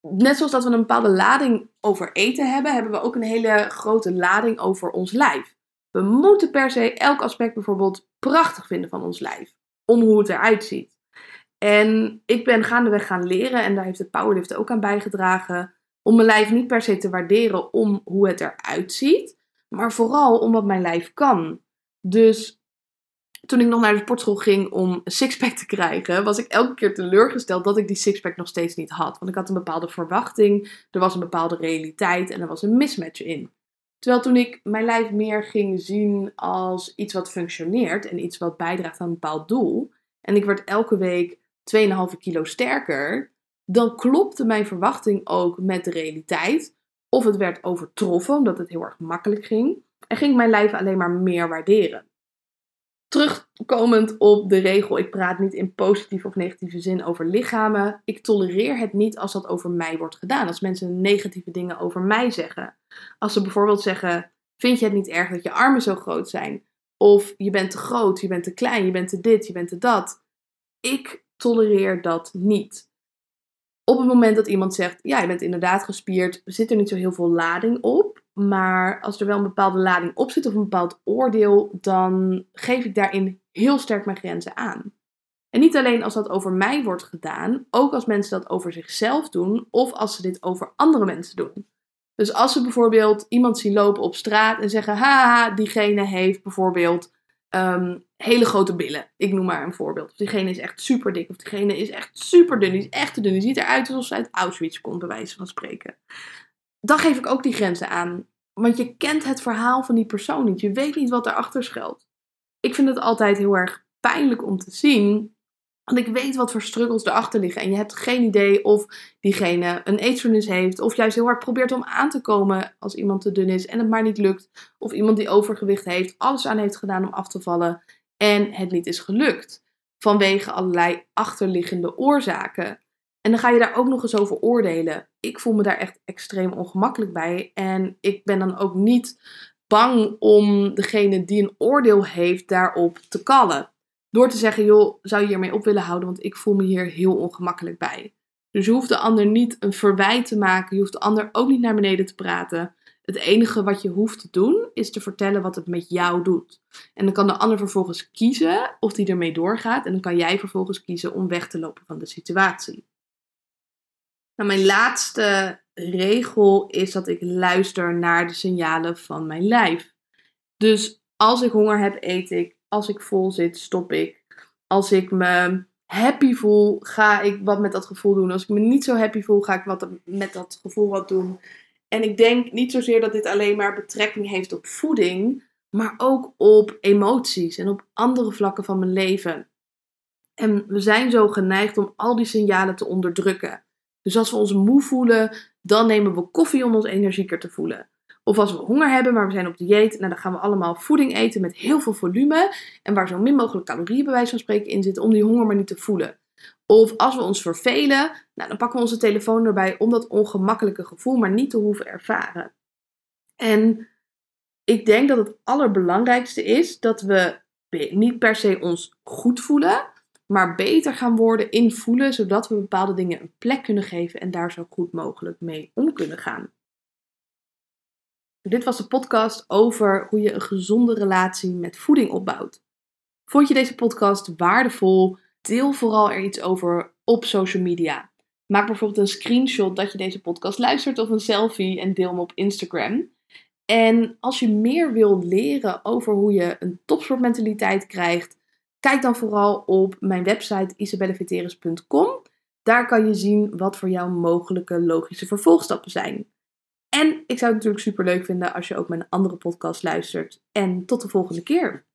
[SPEAKER 1] net zoals dat we een bepaalde lading over eten hebben, hebben we ook een hele grote lading over ons lijf. We moeten per se elk aspect bijvoorbeeld prachtig vinden van ons lijf. Om hoe het eruit ziet. En ik ben gaandeweg gaan leren, en daar heeft het powerlift ook aan bijgedragen, om mijn lijf niet per se te waarderen om hoe het eruit ziet, maar vooral om wat mijn lijf kan. Dus toen ik nog naar de sportschool ging om een sixpack te krijgen, was ik elke keer teleurgesteld dat ik die sixpack nog steeds niet had. Want ik had een bepaalde verwachting, er was een bepaalde realiteit en er was een mismatch in. Terwijl toen ik mijn lijf meer ging zien als iets wat functioneert en iets wat bijdraagt aan een bepaald doel, en ik werd elke week 2,5 kilo sterker, dan klopte mijn verwachting ook met de realiteit. Of het werd overtroffen omdat het heel erg makkelijk ging. En ging mijn lijf alleen maar meer waarderen. Terugkomend op de regel, ik praat niet in positieve of negatieve zin over lichamen. Ik tolereer het niet als dat over mij wordt gedaan. Als mensen negatieve dingen over mij zeggen. Als ze bijvoorbeeld zeggen: Vind je het niet erg dat je armen zo groot zijn? Of je bent te groot, je bent te klein, je bent te dit, je bent te dat. Ik tolereer dat niet. Op het moment dat iemand zegt: Ja, je bent inderdaad gespierd, zit er niet zo heel veel lading op. Maar als er wel een bepaalde lading op zit of een bepaald oordeel, dan geef ik daarin heel sterk mijn grenzen aan. En niet alleen als dat over mij wordt gedaan, ook als mensen dat over zichzelf doen of als ze dit over andere mensen doen. Dus als ze bijvoorbeeld iemand zien lopen op straat en zeggen: Haha, diegene heeft bijvoorbeeld um, hele grote billen. Ik noem maar een voorbeeld. Of diegene is echt super dik. Of diegene is echt super dun. Die is echt te dun. Die ziet eruit alsof ze uit Auschwitz komt, bij wijze van spreken dan geef ik ook die grenzen aan. Want je kent het verhaal van die persoon niet. Je weet niet wat daarachter schuilt. Ik vind het altijd heel erg pijnlijk om te zien. Want ik weet wat voor struggles erachter liggen. En je hebt geen idee of diegene een eetstoornis heeft. Of juist heel hard probeert om aan te komen als iemand te dun is en het maar niet lukt. Of iemand die overgewicht heeft, alles aan heeft gedaan om af te vallen en het niet is gelukt. Vanwege allerlei achterliggende oorzaken. En dan ga je daar ook nog eens over oordelen. Ik voel me daar echt extreem ongemakkelijk bij. En ik ben dan ook niet bang om degene die een oordeel heeft daarop te kallen. Door te zeggen, joh, zou je hiermee op willen houden, want ik voel me hier heel ongemakkelijk bij. Dus je hoeft de ander niet een verwijt te maken. Je hoeft de ander ook niet naar beneden te praten. Het enige wat je hoeft te doen is te vertellen wat het met jou doet. En dan kan de ander vervolgens kiezen of die ermee doorgaat. En dan kan jij vervolgens kiezen om weg te lopen van de situatie. Nou, mijn laatste regel is dat ik luister naar de signalen van mijn lijf. Dus als ik honger heb, eet ik. Als ik vol zit, stop ik. Als ik me happy voel, ga ik wat met dat gevoel doen. Als ik me niet zo happy voel, ga ik wat met dat gevoel wat doen. En ik denk niet zozeer dat dit alleen maar betrekking heeft op voeding, maar ook op emoties en op andere vlakken van mijn leven. En we zijn zo geneigd om al die signalen te onderdrukken. Dus als we ons moe voelen, dan nemen we koffie om ons energieker te voelen. Of als we honger hebben, maar we zijn op dieet, nou, dan gaan we allemaal voeding eten met heel veel volume. En waar zo min mogelijk calorieën bij wijze van spreken in zitten, om die honger maar niet te voelen. Of als we ons vervelen, nou, dan pakken we onze telefoon erbij om dat ongemakkelijke gevoel maar niet te hoeven ervaren. En Ik denk dat het allerbelangrijkste is dat we niet per se ons goed voelen, maar beter gaan worden in voelen, zodat we bepaalde dingen een plek kunnen geven en daar zo goed mogelijk mee om kunnen gaan. Dit was de podcast over hoe je een gezonde relatie met voeding opbouwt. Vond je deze podcast waardevol? Deel vooral er iets over op social media. Maak bijvoorbeeld een screenshot dat je deze podcast luistert of een selfie en deel hem op Instagram. En als je meer wil leren over hoe je een topsportmentaliteit krijgt, kijk dan vooral op mijn website isabelleveteris.com. Daar kan je zien wat voor jou mogelijke logische vervolgstappen zijn. En ik zou het natuurlijk super leuk vinden als je ook mijn andere podcast luistert. En tot de volgende keer.